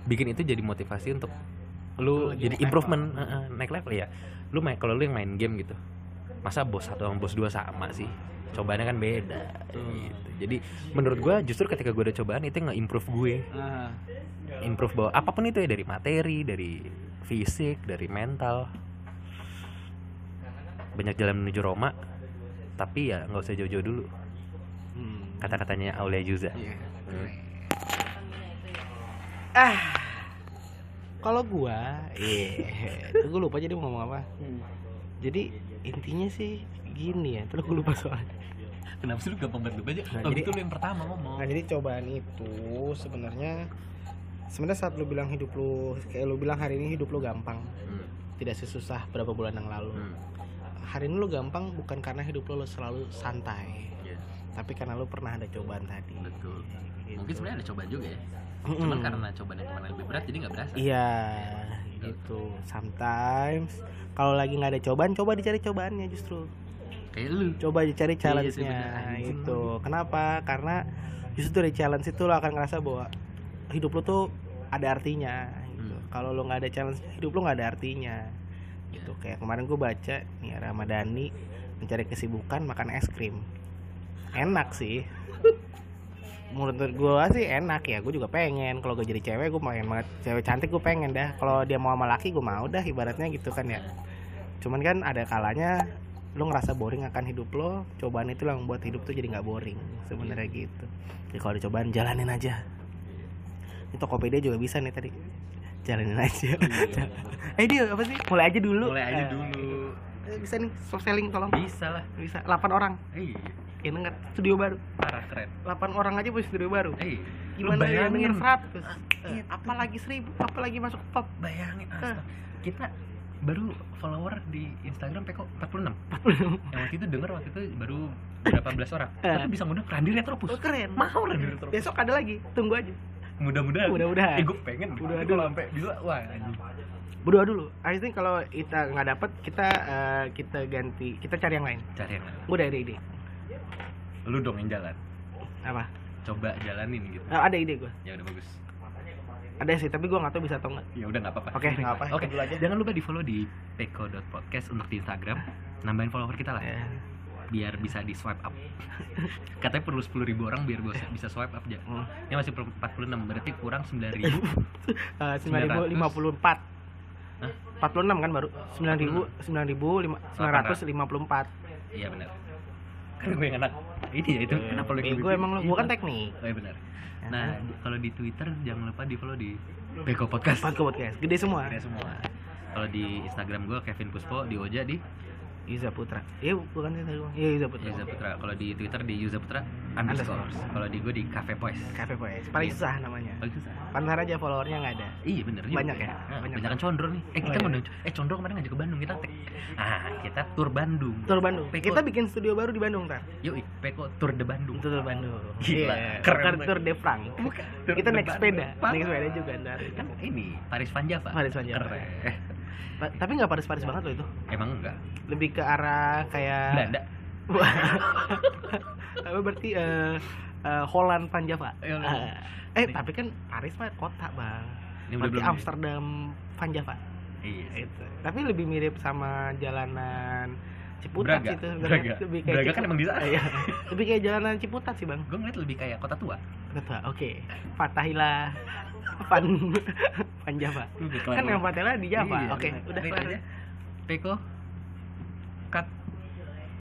bikin itu jadi motivasi untuk lu Lagi jadi naik improvement level. eh, naik level ya lu main kalau lu yang main game gitu masa bos satu sama bos dua sama sih cobaannya kan beda gitu. jadi menurut gua justru ketika gue ada cobaan itu nge-improve gue Ah. improve bahwa apa pun itu ya dari materi dari fisik dari mental banyak jalan menuju Roma tapi ya nggak usah jauh-jauh dulu Hmm. kata-katanya Aulia Juza Iya. Hmm. Ah. Kalau gua, iya. Itu gua lupa jadi mau ngomong apa. Jadi intinya sih gini ya, terus gua lupa soalnya. kenapa sih lu gampang banget lupa aja Nah, jadi- gitu lu yang pertama ngomong Nah, jadi cobaan itu sebenarnya sebenarnya saat lu bilang hidup lu kayak lu bilang hari ini hidup lu gampang, Hmm, tidak sesusah berapa bulan yang lalu. hmm, Hari ini lu gampang bukan karena hidup lu, lu selalu santai, tapi karena lu pernah ada cobaan tadi. betul Gitu. mungkin sebenarnya ada cobaan juga ya cuman karena cobaan yang kemarin lebih berat jadi nggak berasa Iya, gitu. Sometimes kalau lagi nggak ada cobaan, coba dicari cobaannya justru. kayak lu Coba dicari Iya, challenge-nya sebenarnya. Anjing. itu. Kenapa? Karena justru dari challenge itu lo akan ngerasa bahwa hidup lo tuh ada artinya. Gitu. Hmm. Kalau lo nggak ada challenge, hidup lo nggak ada artinya. Iya. Gitu. Kayak kemarin gue baca nih Ramadhani mencari kesibukan makan es krim. Enak sih. Menurut gue sih enak ya. Gue juga pengen. Kalau gue jadi cewek, gue pengen banget. Cewek cantik gue pengen dah. Kalau dia mau sama laki, gue mau dah. Ibaratnya gitu kan ya. Cuman kan ada kalanya lo ngerasa boring akan hidup lo cobaan itu yang membuat hidup tuh jadi nggak boring sebenarnya gitu jadi kalau dicobaan jalanin aja ini Tokopedia juga bisa nih tadi jalanin aja eh dia apa sih mulai aja dulu mulai aja dulu eh, bisa nih soft selling tolong Bisa lah. bisa 8 orang Iya. Ya denger studio baru Parah keren. 8 orang aja punya studio baru Eh, gimana ya denger 100 Iya. apalagi 1000 apalagi masuk top Bayangin Eh. astaga. Kita baru follower di Instagram Peko 46. 40 Yang waktu itu denger waktu itu baru berapa belas orang. Eh. Tapi bisa ngundang Randy Retropus. oh, keren Mau Randy Retropus. besok ada lagi tunggu aja Mudah-mudahan. Mudah-mudahan. Eh, gue pengen. Tapi kalau sampai bisa wah anjing. berdoa dulu I think kalau kita nggak dapet kita eh, kita ganti kita cari yang lain Cari yang lain. gue ada ide Lu dong yang jalan. apa Coba jalanin gitu. Eh, ada ide gue Ya udah bagus. ada sih tapi gue nggak tahu bisa atau nggak Ya udah nggak apa-apa. Oke, nggak apa, Oke, aja. Jangan lupa di follow di peko.podcast untuk di Instagram. Nambahin follower kita lah. Ya. Biar bisa di swipe up. Katanya perlu 10.000 ribu orang biar bisa, bisa swipe up aja. Hmm. Ini masih perlu 46 berarti kurang 9.000 ribu. Eh, sembilan ribu lima puluh empat empat puluh enam kan baru sembilan ribu sembilan ribu lima sembilan ratus lima puluh empat Iya benar. Karena gue yang enak. Ini ya itu. Kenapa lu gue emang lu gue kan teknik. Oh iya benar. Nah, kalau di Twitter jangan lupa di follow di Peko Podcast. Podcast podcast. Gede semua. Ada semua. Kalau di Instagram gue Kevin Puspo, di Oja di Yuza Putra iya bukan iya Yuza Putra Yuza Putra. Kalau di Twitter di Yuza Putra underscore. Kalau di gue di Cafe Poise. Cafe Boys paling Iya. susah namanya Paling susah. Pantar aja followernya nggak ada Iya bener juga. Banyak ya? Nah, Banyak. banyak kan Condro nih. Eh kita Oh, iya. eh Condro kemarin ngajak ke Bandung kita tek. Ah, kita tur Bandung. Tur Bandung Peko. kita bikin studio baru di Bandung ntar Yuk, Peko tur de Bandung. Tur Bandung Gila, Iya, keren. Tur de Frank kita de naik sepeda naik sepeda juga ntar Kan ini Paris Van Java. Paris Van Java. Keren. Ta- tapi nggak paris-paris banget loh itu Emang enggak? lebih ke arah kayak Belanda. apa berarti eh eh, Holland Van Java Iya, Eh, tapi kan Paris mah kota bang Ini berarti belum Amsterdam Van Java Iya. itu tapi lebih mirip sama jalanan Ciputat Braga. sih itu sebenarnya. Braga. lebih kayak Braga kan emang di sana. Iya. lebih kayak jalanan Ciputat sih bang Gue ngeliat lebih kayak kota tua. Kota, oke Fatahila Van Van Java. Udah kan yang Fatahila di Java. Iya, oke bener. udah. Kelar aja. Peko cut